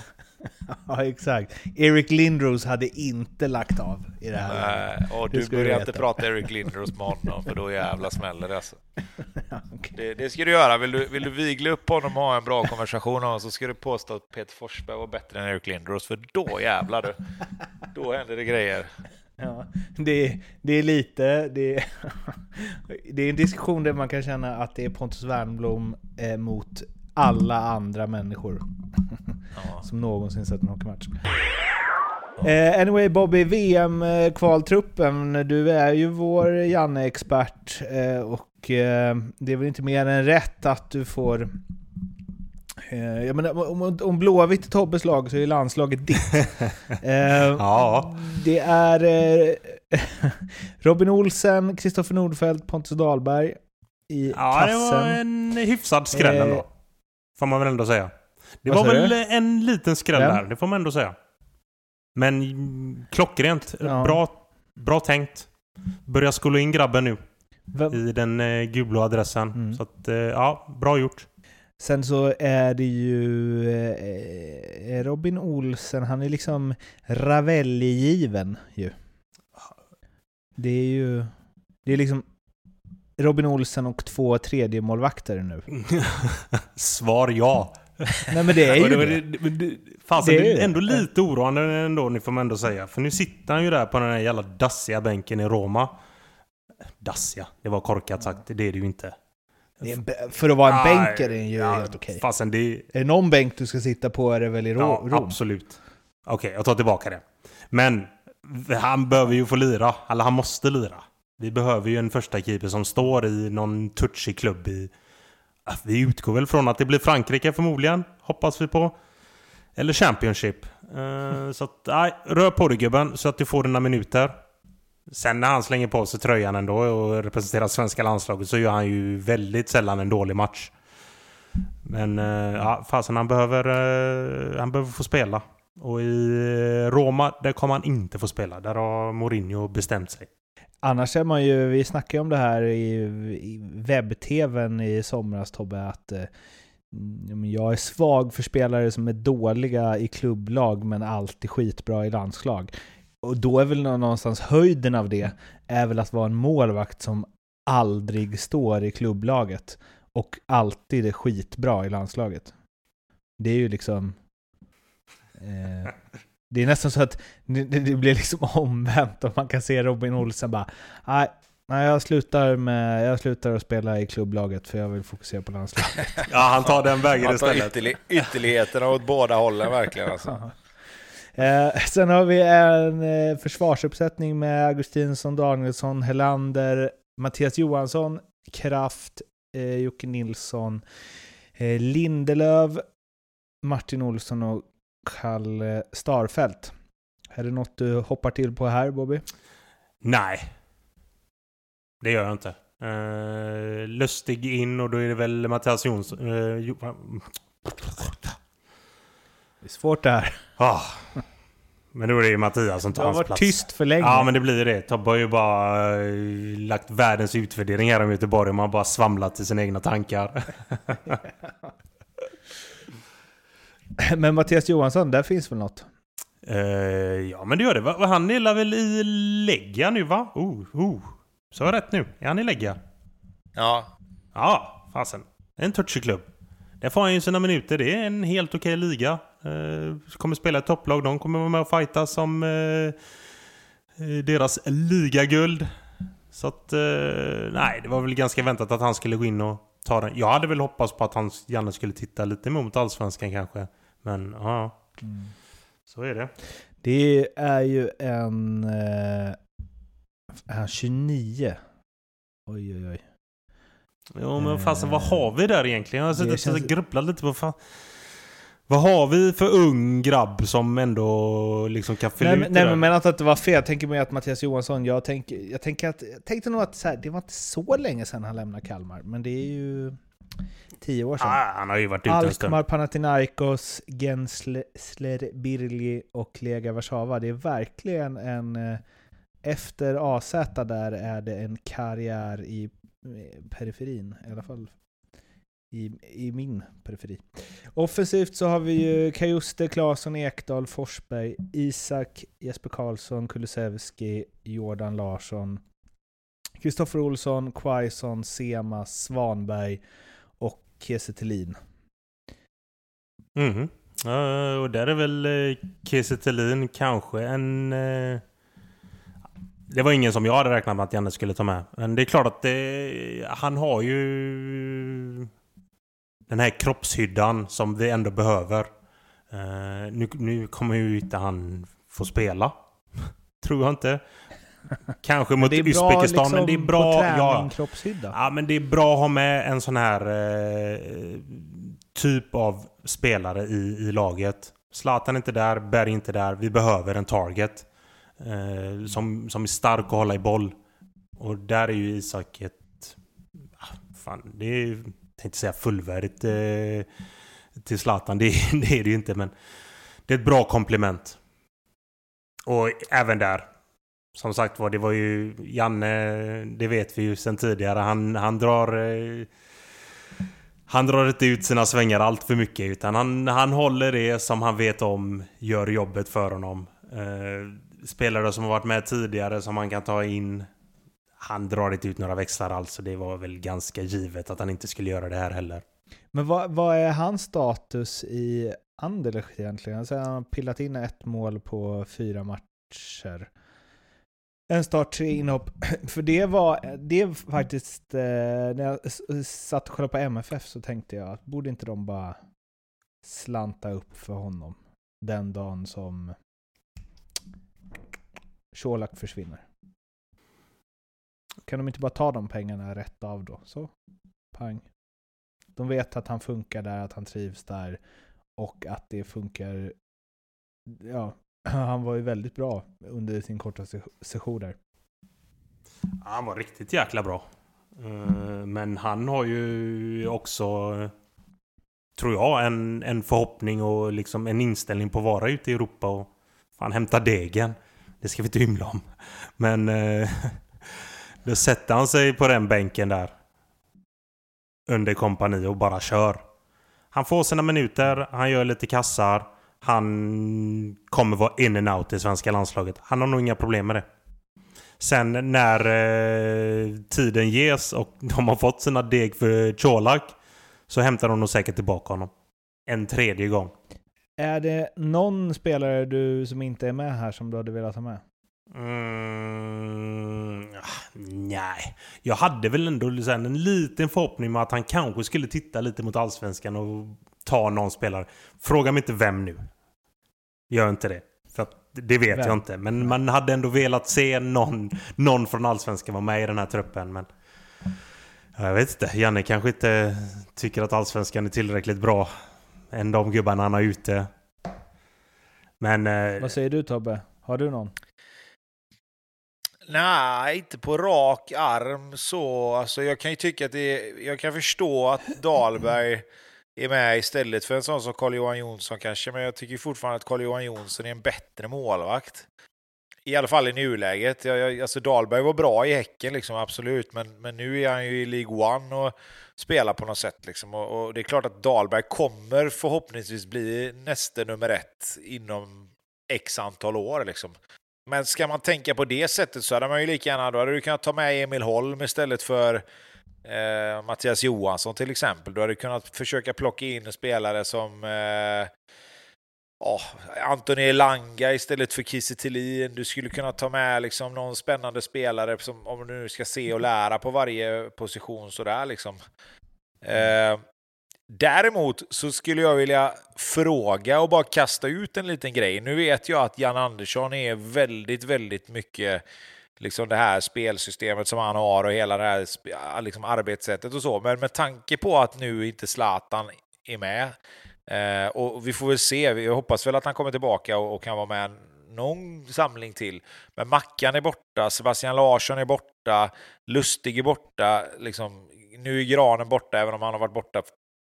*laughs* ja, exakt. Eric Lindros hade inte lagt av i det här Nej. Och du börjar inte prata Eric Lindros med honom, för då jävla smäller det alltså. *laughs* okay. det, det ska du göra. Vill du, vill du vigla upp honom och ha en bra konversation honom så ska du påstå att Peter Forsberg var bättre än Eric Lindros, för då jävlar du. Då händer det grejer. Ja, det, det är lite, det, *laughs* det är en diskussion där man kan känna att det är Pontus Wernbloom eh, mot alla andra människor ja. *laughs* som någonsin sett en hockeymatch. Eh, anyway Bobby, VM-kvaltruppen. Du är ju vår Janne-expert eh, och eh, det är väl inte mer än rätt att du får Eh, jag menar, om, om Blåvitt är Tobbes lag så är landslaget ditt. *laughs* eh, ja. Det är eh, *laughs* Robin Olsen, Kristoffer Nordfeldt, Pontus Dahlberg i ja, kassen. Ja, det var en hyfsad skräll ändå. Eh, får man väl ändå säga. Det var väl du? en liten skräll ja. där, det får man ändå säga. Men klockrent. Ja. Bra, bra tänkt. Börja skola in grabben nu. Vem? I den eh, gulblå adressen. Mm. Så att, eh, ja, bra gjort. Sen så är det ju eh, Robin Olsen, han är liksom Ravelli-given ju. Det är ju... Det är liksom Robin Olsen och två tredje målvakter nu. *laughs* Svar ja. Nej men det är *laughs* ju det. det, det Fasen, det är ändå lite oroande ändå, ni får man ändå säga. För nu sitter han ju där på den här jävla dassiga bänken i Roma. Dassiga, det var korkat sagt. Det är det ju inte. För att vara en bänk är den ju ja, helt okej. Okay. det... Är det någon bänk du ska sitta på är det väl i Rom? Ja, absolut. Okej, okay, jag tar tillbaka det. Men han behöver ju få lira. Eller han måste lira. Vi behöver ju en första keeper som står i någon touchig klubb i... Vi utgår väl från att det blir Frankrike förmodligen. Hoppas vi på. Eller Championship. Uh, så att, nej, rör på dig gubben så att du får dina minuter. Sen när han slänger på sig tröjan ändå och representerar svenska landslaget så gör han ju väldigt sällan en dålig match. Men uh, ja, fasen han behöver, uh, han behöver få spela. Och i Roma, där kommer han inte få spela. Där har Mourinho bestämt sig. Annars är man ju, vi snackade ju om det här i, i webb-tvn i somras Tobbe, att eh, jag är svag för spelare som är dåliga i klubblag men alltid skitbra i landslag. Och då är väl någonstans höjden av det är väl att vara en målvakt som aldrig står i klubblaget och alltid är skitbra i landslaget. Det är ju liksom... Eh, det är nästan så att det, det, blir liksom *laughs* omvänt och man kan se Robin Olsen bara nej, nej jag, slutar med, jag slutar att spela i klubblaget för jag vill fokusera på landslaget. *laughs* ja, han tar den vägen istället. Han tar ytterligheterna åt båda hållen verkligen alltså. *laughs* Eh, sen har vi en eh, försvarsuppsättning med Augustinsson, Danielsson, Helander, Mattias Johansson, Kraft, eh, Jocke Nilsson, eh, Lindelöv, Martin Olsson och Kalle Starfelt. Är det något du hoppar till på här Bobby? Nej. Det gör jag inte. Uh, lustig in och då är det väl Mattias Jonsson... Uh, det är svårt det här. Ah. Men då är det ju Mattias som tar hans plats. Du har varit tyst för länge. Ja, men det blir det. Tobbe har ju bara uh, lagt världens utvärdering här om Göteborg man har bara svamlat i sina egna tankar. *laughs* *laughs* *clears throat* men Mattias Johansson, där finns väl något? Uh, ja, men det gör det. Han är väl i Lägga nu, va? Oh, oh. Så jag rätt nu? Är han i Lägga? Ja. Ja, fasen. En touchy klubb. Där får han ju sina minuter. Det är en helt okej liga. Uh, kommer spela i topplag. De kommer vara med och fighta som uh, deras ligaguld. Så att... Uh, nej, det var väl ganska väntat att han skulle gå in och ta den. Jag hade väl hoppats på att han gärna skulle titta lite mot Allsvenskan kanske. Men ja. Mm. Så är det. Det är ju en... Eh, är 29? Oj, oj, oj. Jo, men fasen vad har vi där egentligen? Jag har suttit känns... och grubblat lite på fan. Vad har vi för ung grabb som ändå liksom kan fylla nej, ut Nej, men menar att det var fel. Jag tänker mig att Mattias Johansson, jag, tänk, jag, tänker att, jag tänkte nog att här, det var inte så länge sedan han lämnade Kalmar. Men det är ju tio år sedan. Ah, han har ju varit ute Alkmaar, Panathinaikos, Gensler, Birli och Lega Warszawa. Det är verkligen en... Eh, efter AZ där är det en karriär i periferin, i alla fall i, i min periferi. Offensivt så har vi ju Kajuste, Claesson, Ekdal, Forsberg, Isak, Jesper Karlsson, Kulusevski, Jordan Larsson, Kristoffer Olsson, Quaison, Sema, Svanberg Kiese Thelin. Mm. Uh, och där är väl eh, uh, Kiese Thelin kanske en... Uh, det var ingen som jag hade räknat med att Janne skulle ta med. Men det är klart att det, han har ju den här kroppshyddan som vi ändå behöver. Uh, nu, nu kommer ju inte han få spela. *laughs* Tror jag inte. Kanske mot Uzbekistan, liksom men det är bra... På träning, ja, kroppshydda. ja, men det är bra att ha med en sån här uh, typ av spelare i, i laget. Zlatan är inte där, Berg är inte där. Vi behöver en target. Uh, som, som är stark att hålla i boll. Och där är ju Isak ett... Ah, fan, det är tänkte säga fullvärdigt eh, till Zlatan. Det, *laughs* det är det ju inte, men det är ett bra komplement. Och även där. Som sagt var, det var ju Janne, det vet vi ju sedan tidigare. Han, han drar... Eh, han drar inte ut sina svängar allt för mycket utan han, han håller det som han vet om gör jobbet för honom. Eh, spelare som har varit med tidigare som han kan ta in han drar inte ut några växlar alls så det var väl ganska givet att han inte skulle göra det här heller. Men vad, vad är hans status i Anderlecht egentligen? Alltså han har pillat in ett mål på fyra matcher. En start, tre inhopp. *clears throat* För det var, det faktiskt, eh, när jag satt och kollade på MFF så tänkte jag att borde inte de bara slanta upp för honom den dagen som Colak försvinner? Kan de inte bara ta de pengarna rätt av då? Så, pang. De vet att han funkar där, att han trivs där och att det funkar. Ja, *clears throat* han var ju väldigt bra under sin korta session där. Han var riktigt jäkla bra. Eh, men han har ju också, tror jag, en, en förhoppning och liksom en inställning på att vara ute i Europa och fan hämta degen. Det ska vi inte hymla om. Men eh, *laughs* Då sätter han sig på den bänken där. Under kompani och bara kör. Han får sina minuter, han gör lite kassar. Han kommer vara in and out i svenska landslaget. Han har nog inga problem med det. Sen när eh, tiden ges och *laughs* de har fått sina deg för Colak så hämtar de nog säkert tillbaka honom. En tredje gång. Är det någon spelare du som inte är med här som du hade velat ha med? Mm, nej, jag hade väl ändå en liten förhoppning med att han kanske skulle titta lite mot Allsvenskan och ta någon spelare. Fråga mig inte vem nu. Gör inte det. För det vet vem? jag inte. Men man hade ändå velat se någon, någon från Allsvenskan vara med i den här truppen. Men jag vet inte. Janne kanske inte tycker att Allsvenskan är tillräckligt bra. Än de gubbarna han har ute. Men... Eh, Vad säger du Tobbe? Har du någon? Nej, inte på rak arm så. Alltså, jag kan ju tycka att det Jag kan förstå att Dahlberg är med istället för en sån som Carl-Johan Jonsson kanske, men jag tycker fortfarande att Carl-Johan Jonsson är en bättre målvakt. I alla fall i nuläget. Jag, jag, alltså Dahlberg var bra i Häcken, liksom, absolut, men, men nu är han ju i League One och spelar på något sätt. Liksom. Och, och, det är klart att Dahlberg kommer förhoppningsvis bli nästa nummer ett inom x antal år. Liksom. Men ska man tänka på det sättet så hade man ju lika gärna, då hade du kunnat ta med Emil Holm istället för eh, Mattias Johansson till exempel. Du hade kunnat försöka plocka in spelare som eh, oh, Anthony Elanga istället för Kiese Thelin. Du skulle kunna ta med liksom någon spännande spelare som om du nu ska se och lära på varje position sådär liksom. Eh, Däremot så skulle jag vilja fråga och bara kasta ut en liten grej. Nu vet jag att Jan Andersson är väldigt, väldigt mycket liksom det här spelsystemet som han har och hela det här liksom arbetssättet och så. Men med tanke på att nu inte Zlatan är med eh, och vi får väl se. Vi hoppas väl att han kommer tillbaka och, och kan vara med någon samling till. Men Mackan är borta, Sebastian Larsson är borta, Lustig är borta. Liksom, nu är Granen borta, även om han har varit borta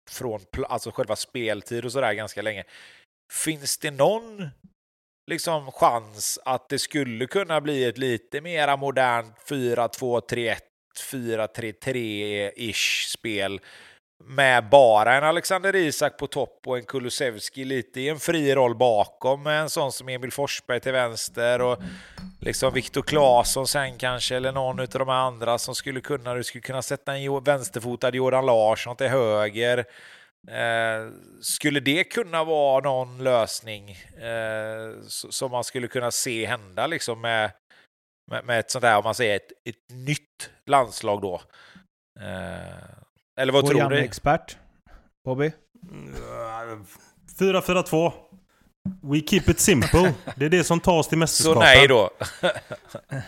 från alltså själva speltid och sådär ganska länge. Finns det någon liksom chans att det skulle kunna bli ett lite mera modernt 4-2-3-1, 4-3-3-ish spel med bara en Alexander Isak på topp och en Kulusevski lite i en fri roll bakom med en sån som Emil Forsberg till vänster och liksom Viktor Claesson sen kanske eller någon av de andra som skulle kunna, du skulle kunna sätta en vänsterfotad Jordan Larsson till höger. Eh, skulle det kunna vara någon lösning eh, som man skulle kunna se hända liksom med, med, med ett sånt där, om man säger ett, ett nytt landslag då? Eh, eller vad tror du? expert Bobby? 4-4-2. We keep it simple. *laughs* Det är det som tas till mästerskapen. Så nej då? *laughs*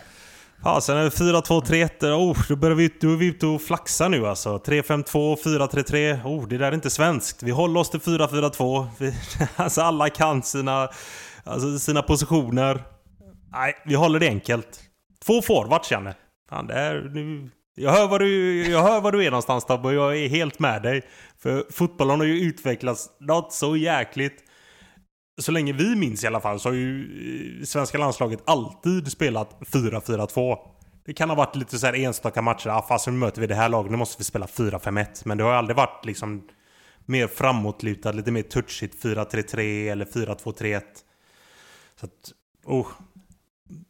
Fasen, 4-2-3-1. Oh, då, börjar vi, då är vi ute och flaxa nu alltså. 3-5-2, 4-3-3. Oh, det där är inte svenskt. Vi håller oss till 4-4-2. *laughs* alltså alla kan sina, alltså sina positioner. Nej, vi håller det enkelt. Två forwards Janne. Fan, det är, nu, jag hör, var du, jag hör var du är någonstans Tobbe och jag är helt med dig. För fotbollen har ju utvecklats något så jäkligt. Så länge vi minns i alla fall så har ju eh, svenska landslaget alltid spelat 4-4-2. Det kan ha varit lite så här enstaka matcher. Ah, fast nu möter vi det här laget, nu måste vi spela 4-5-1. Men det har aldrig varit liksom mer framåtlutad, lite mer touchigt 4-3-3 eller 4-2-3-1. Så att, oh,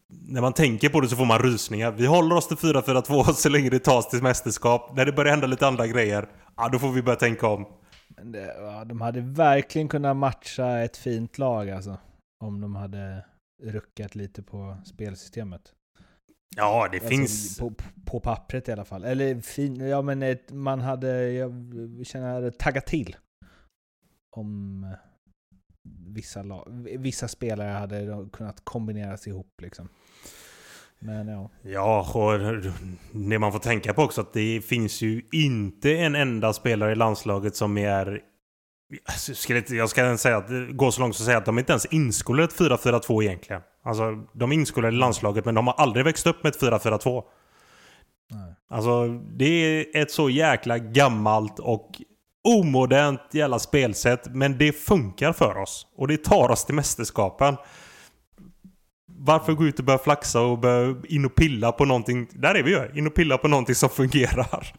när man tänker på det så får man rysningar. Vi håller oss till 4-4-2 så länge det tas till mästerskap. När det börjar hända lite andra grejer, ja då får vi börja tänka om. Det, ja, de hade verkligen kunnat matcha ett fint lag alltså. Om de hade ruckat lite på spelsystemet. Ja, det alltså, finns... På, på, pappret i alla fall. Eller fin, ja men ett, man hade, jag känner, taggat till. Om vissa, vissa spelare hade kunnat kombineras ihop liksom. Men ja. Ja, och det man får tänka på också att det finns ju inte en enda spelare i landslaget som är... Jag ska säga att, gå så långt som att säga att de inte ens inskolade ett 4-4-2 egentligen. Alltså, de är inskolade i landslaget men de har aldrig växt upp med ett 4-4-2. Alltså, det är ett så jäkla gammalt och omodernt jävla spelsätt. Men det funkar för oss. Och det tar oss till mästerskapen. Varför gå ut och börja flaxa och börja in och pilla på någonting? Där är vi ju! In och pilla på någonting som fungerar.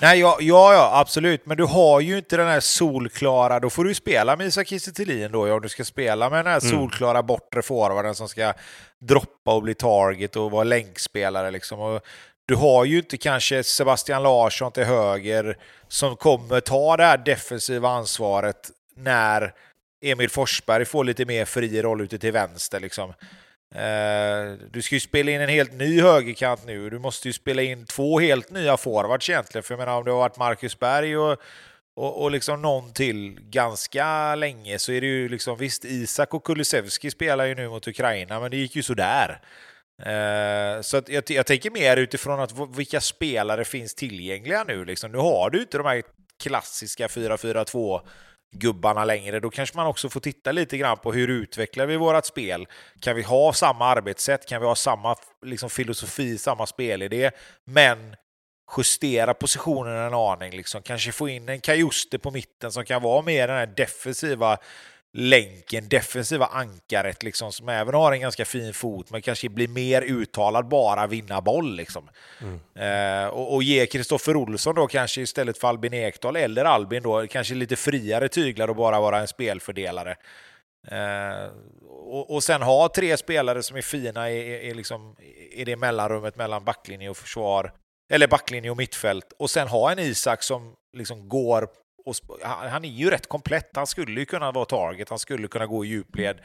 Nej, ja, ja, ja, absolut. Men du har ju inte den här solklara... Då får du spela med Isak Kiese då, om du ska spela med den här mm. solklara bortre forwarden som ska droppa och bli target och vara länkspelare. Liksom. Och du har ju inte kanske Sebastian Larsson till höger som kommer ta det här defensiva ansvaret när Emil Forsberg får lite mer fri roll ute till vänster. Liksom. Eh, du ska ju spela in en helt ny högerkant nu. Du måste ju spela in två helt nya forwards egentligen. För jag menar om det har varit Marcus Berg och, och, och liksom någon till ganska länge så är det ju liksom visst Isak och Kulusevski spelar ju nu mot Ukraina men det gick ju sådär. Eh, så att jag, jag tänker mer utifrån att vilka spelare finns tillgängliga nu. Liksom. Nu har du inte de här klassiska 4-4-2 gubbarna längre. Då kanske man också får titta lite grann på hur utvecklar vi vårt spel? Kan vi ha samma arbetssätt? Kan vi ha samma liksom, filosofi, samma spelidé? Men justera positionen en aning, liksom. kanske få in en Kajuste på mitten som kan vara mer den här defensiva länken, defensiva ankaret liksom, som även har en ganska fin fot men kanske blir mer uttalad bara vinna boll. Liksom. Mm. Eh, och, och, ge Kristoffer Olsson då kanske istället för Albin Ekdal eller Albin då kanske lite friare tyglar och bara vara en spelfördelare. Eh, och, och sen ha tre spelare som är fina i, i, i, liksom, i det mellanrummet mellan backlinje och försvar, eller backlinje och mittfält. Och sen ha en Isak som liksom går och han är ju rätt komplett. Han skulle ju kunna vara target, han skulle kunna gå i djupled.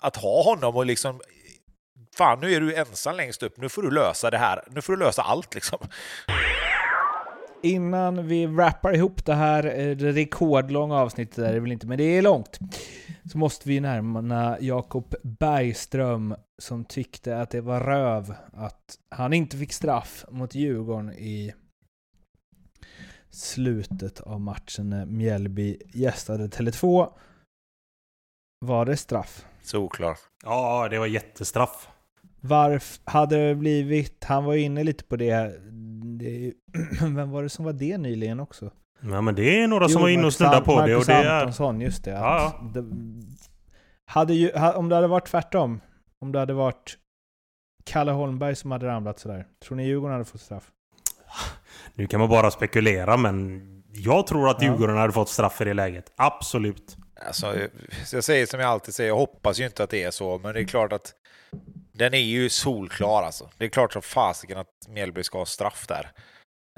Att ha honom och liksom Fan, nu är du ensam längst upp. Nu får du lösa det här. Nu får du lösa allt liksom. Innan vi wrappar ihop det här eh, det rekordlånga avsnittet, där är det väl inte, men det är långt, så måste vi närma Jakob Bergström som tyckte att det var röv att han inte fick straff mot Djurgården i slutet av matchen när Mjällby gästade Tele2. Var det straff? Såklart. Ja, det var jättestraff. Varför hade det blivit... Han var inne lite på det. det *clears throat* vem var det som var det nyligen också? Ja, men det är några jo, som var inne och snuddade på Marcus det. Och det Antonsson, just det. Ja, ja. det hade ju, om det hade varit tvärtom, om det hade varit Kalle Holmberg som hade ramlat sådär, tror ni Djurgården hade fått straff? *laughs* Nu kan man bara spekulera, men jag tror att Djurgården ja. hade fått straff i det läget. Absolut. Alltså, jag säger som jag alltid säger, jag hoppas ju inte att det är så, men det är klart att den är ju solklar alltså. Det är klart som fasiken att Mjällby ska ha straff där.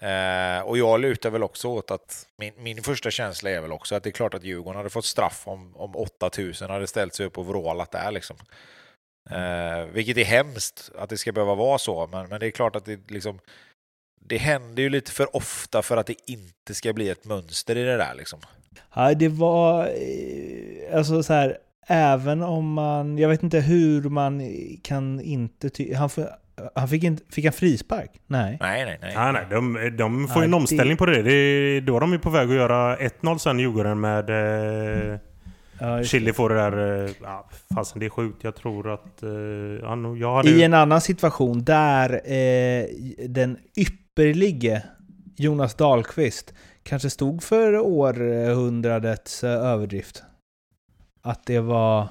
Eh, och jag lutar väl också åt att min, min första känsla är väl också att det är klart att Djurgården hade fått straff om, om 8000 hade ställt sig upp och vrålat där liksom. Eh, vilket är hemskt att det ska behöva vara så, men, men det är klart att det liksom det händer ju lite för ofta för att det inte ska bli ett mönster i det där liksom. Ja, det var... Eh, alltså så här, även om man... Jag vet inte hur man kan inte ty- han, han fick, inte, fick han frispark? Nej. Nej, nej, nej. nej, nej de, de får ju en omställning det... på det. Det är då de är på väg att göra 1-0 sen, Djurgården, med... Eh, Ja, Chili får det där... Eh, ja, fasen det är sjukt. Jag tror att... Eh, jag hade... I en annan situation där eh, den ypperlige Jonas Dahlqvist kanske stod för århundradets eh, överdrift. Att det var...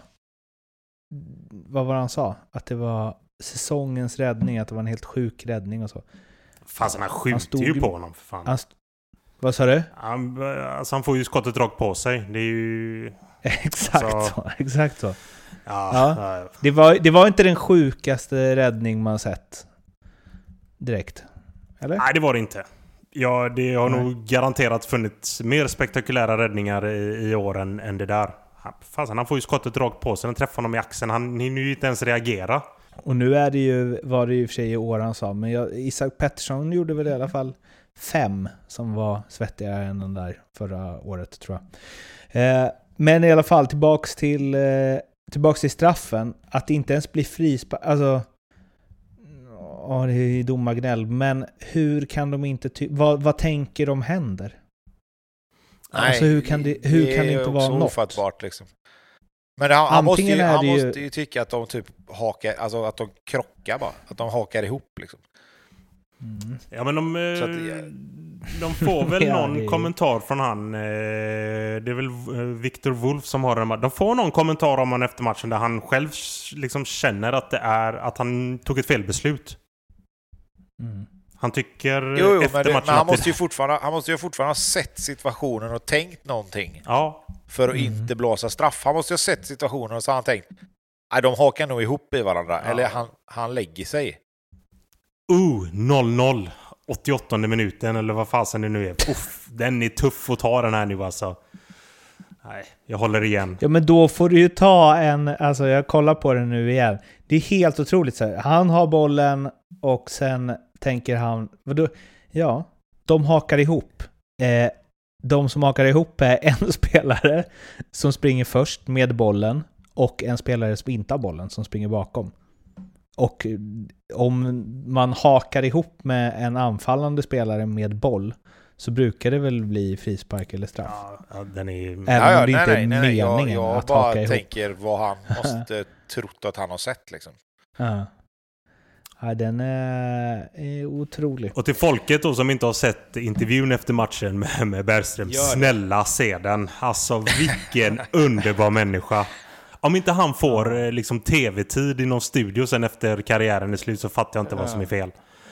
Vad var det han sa? Att det var säsongens räddning, att det var en helt sjuk räddning och så. Fasen han skjuter ju på honom för fan. Han vad sa du? Han, alltså han får ju skottet rakt på sig. Det är ju... *laughs* exakt så. så. Exakt så. Ja, ja. Det, var, det var inte den sjukaste räddning man sett. Direkt. Eller? Nej, det var det inte. Ja, det har Nej. nog garanterat funnits mer spektakulära räddningar i, i år än, än det där. Fasen, han får ju skottet rakt på sig. Den träffar honom i axeln. Han hinner ju inte ens reagera. Och nu är det ju, var det ju för sig i år han sa, men jag, Isak Pettersson gjorde väl i alla fall fem som var svettigare än den där förra året tror jag. Eh, men i alla fall tillbaks till, eh, tillbaks till straffen. Att det inte ens blir frispark. Alltså... Ja, det är domargnäll. Men hur kan de inte... Vad, vad tänker de händer? Nej, alltså hur kan det, hur det kan det inte vara något? ofattbart liksom. Men han, han, måste ju, han ju... måste ju tycka att de typ hakar, alltså att de krockar bara. Att de hakar ihop liksom. Mm. Ja men de, eh, de får *laughs* väl ja, någon är... kommentar från han. Eh, det är väl eh, Victor Wolf som har den. De får någon kommentar om han efter matchen där han själv liksom känner att det är att han tog ett felbeslut. Mm. Han tycker jo, jo, efter men det, matchen men han måste, ju fortfarande, han måste ju fortfarande ha sett situationen och tänkt någonting. Ja. För att mm. inte blåsa straff. Han måste ju ha sett situationen och så har han tänkt Nej, de hakar nog ihop i varandra. Ja. Eller han, han lägger sig. Uh, 0-0. 88 minuten eller vad fasen det nu är. Uff, den är tuff att ta den här nu alltså. Nej, jag håller igen. Ja, men då får du ju ta en... Alltså, jag kollar på den nu igen. Det är helt otroligt. Så här. Han har bollen och sen tänker han... Vadå? Ja, de hakar ihop. Eh, de som hakar ihop är en *laughs* spelare som springer först med bollen och en spelare som inte har bollen som springer bakom. Och om man hakar ihop med en anfallande spelare med boll så brukar det väl bli frispark eller straff. Ja, den är... Även Ja, ja, om det nej, inte nej, är nej, nej. Jag, meningen jag att haka bara ihop. tänker vad han *laughs* måste trott att han har sett liksom. Ja. Ja, den är, är otrolig. Och till folket då som inte har sett intervjun efter matchen med, med Bergström. Snälla se den. Alltså vilken *laughs* underbar människa. Om inte han får eh, liksom tv-tid i någon studio sen efter karriären är slut så fattar jag inte vad som är fel.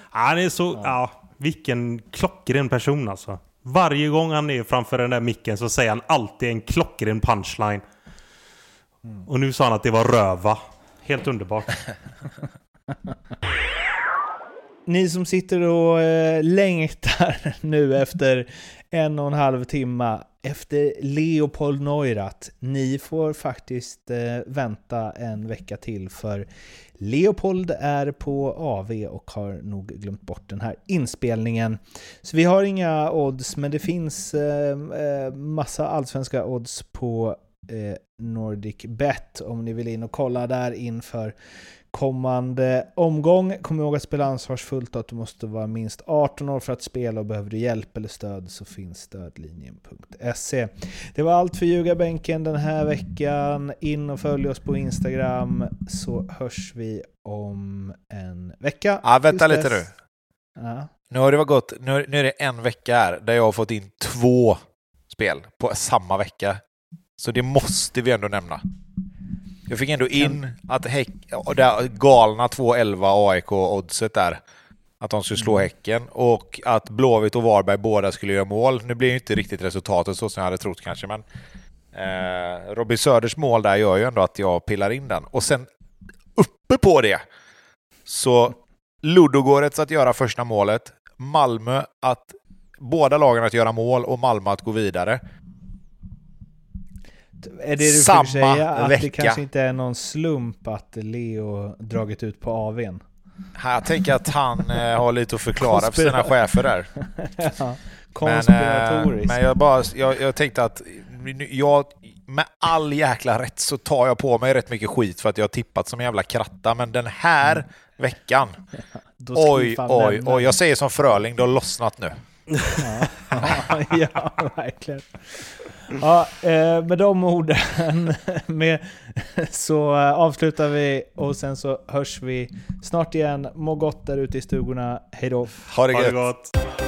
Han är så... Ja. vilken klockren person alltså. Varje gång han är framför den där micken så säger han alltid en klockren punchline. Och nu sa han att det var röva. Helt underbart. *laughs* Ni som sitter och eh, längtar *laughs* nu efter en och en halv timma efter Leopold Neurath, ni får faktiskt eh, vänta en vecka till för Leopold är på AV och har nog glömt bort den här inspelningen. Så vi har inga odds, men det finns eh, eh massa allsvenska odds på eh, Nordic Bet om ni vill in och kolla där inför kommande omgång. Kom ihåg att spela ansvarsfullt och att du måste vara minst 18 år för att spela och behöver du hjälp eller stöd så finns stödlinjen.se. Det var allt för Ljugarbänken den här veckan. In och följ oss på Instagram så hörs vi om en vecka. Ja, vänta lite nu. Ja. Nu har det gått, nu, nu är det en vecka här där jag har fått in två spel på samma vecka. Så det måste vi ändå nämna. Jag fick ändå in att häck, det galna 2-11 AIK-oddset där. Att de skulle slå Häcken och att Blåvitt och Varberg båda skulle göra mål. Nu blir ju inte riktigt resultatet så som jag hade trott kanske, men eh, Robin Söders mål där gör ju ändå att jag pillar in den. Och sen uppe på det så Ludogorets att göra första målet, Malmö att båda lagen att göra mål och Malmö att gå vidare. Är det du Samma säga? Att det kanske inte är någon slump att Leo dragit ut på AWn? Jag tänker att han eh, har lite att förklara för sina chefer där. *laughs* ja, Men, eh, konspiratoriskt. men jag, bara, jag, jag tänkte att jag, med all jäkla rätt så tar jag på mig rätt mycket skit för att jag har tippat som en jävla kratta. Men den här veckan, *laughs* Då ska vi oj, oj, oj. Jag säger som Fröling, det har lossnat nu. *laughs* Ja, ja, verkligen. Ja, eh, med de orden *laughs* med, så eh, avslutar vi och sen så hörs vi snart igen. Må gott där ute i stugorna. Hej då! Ha det Ha det gött! gott.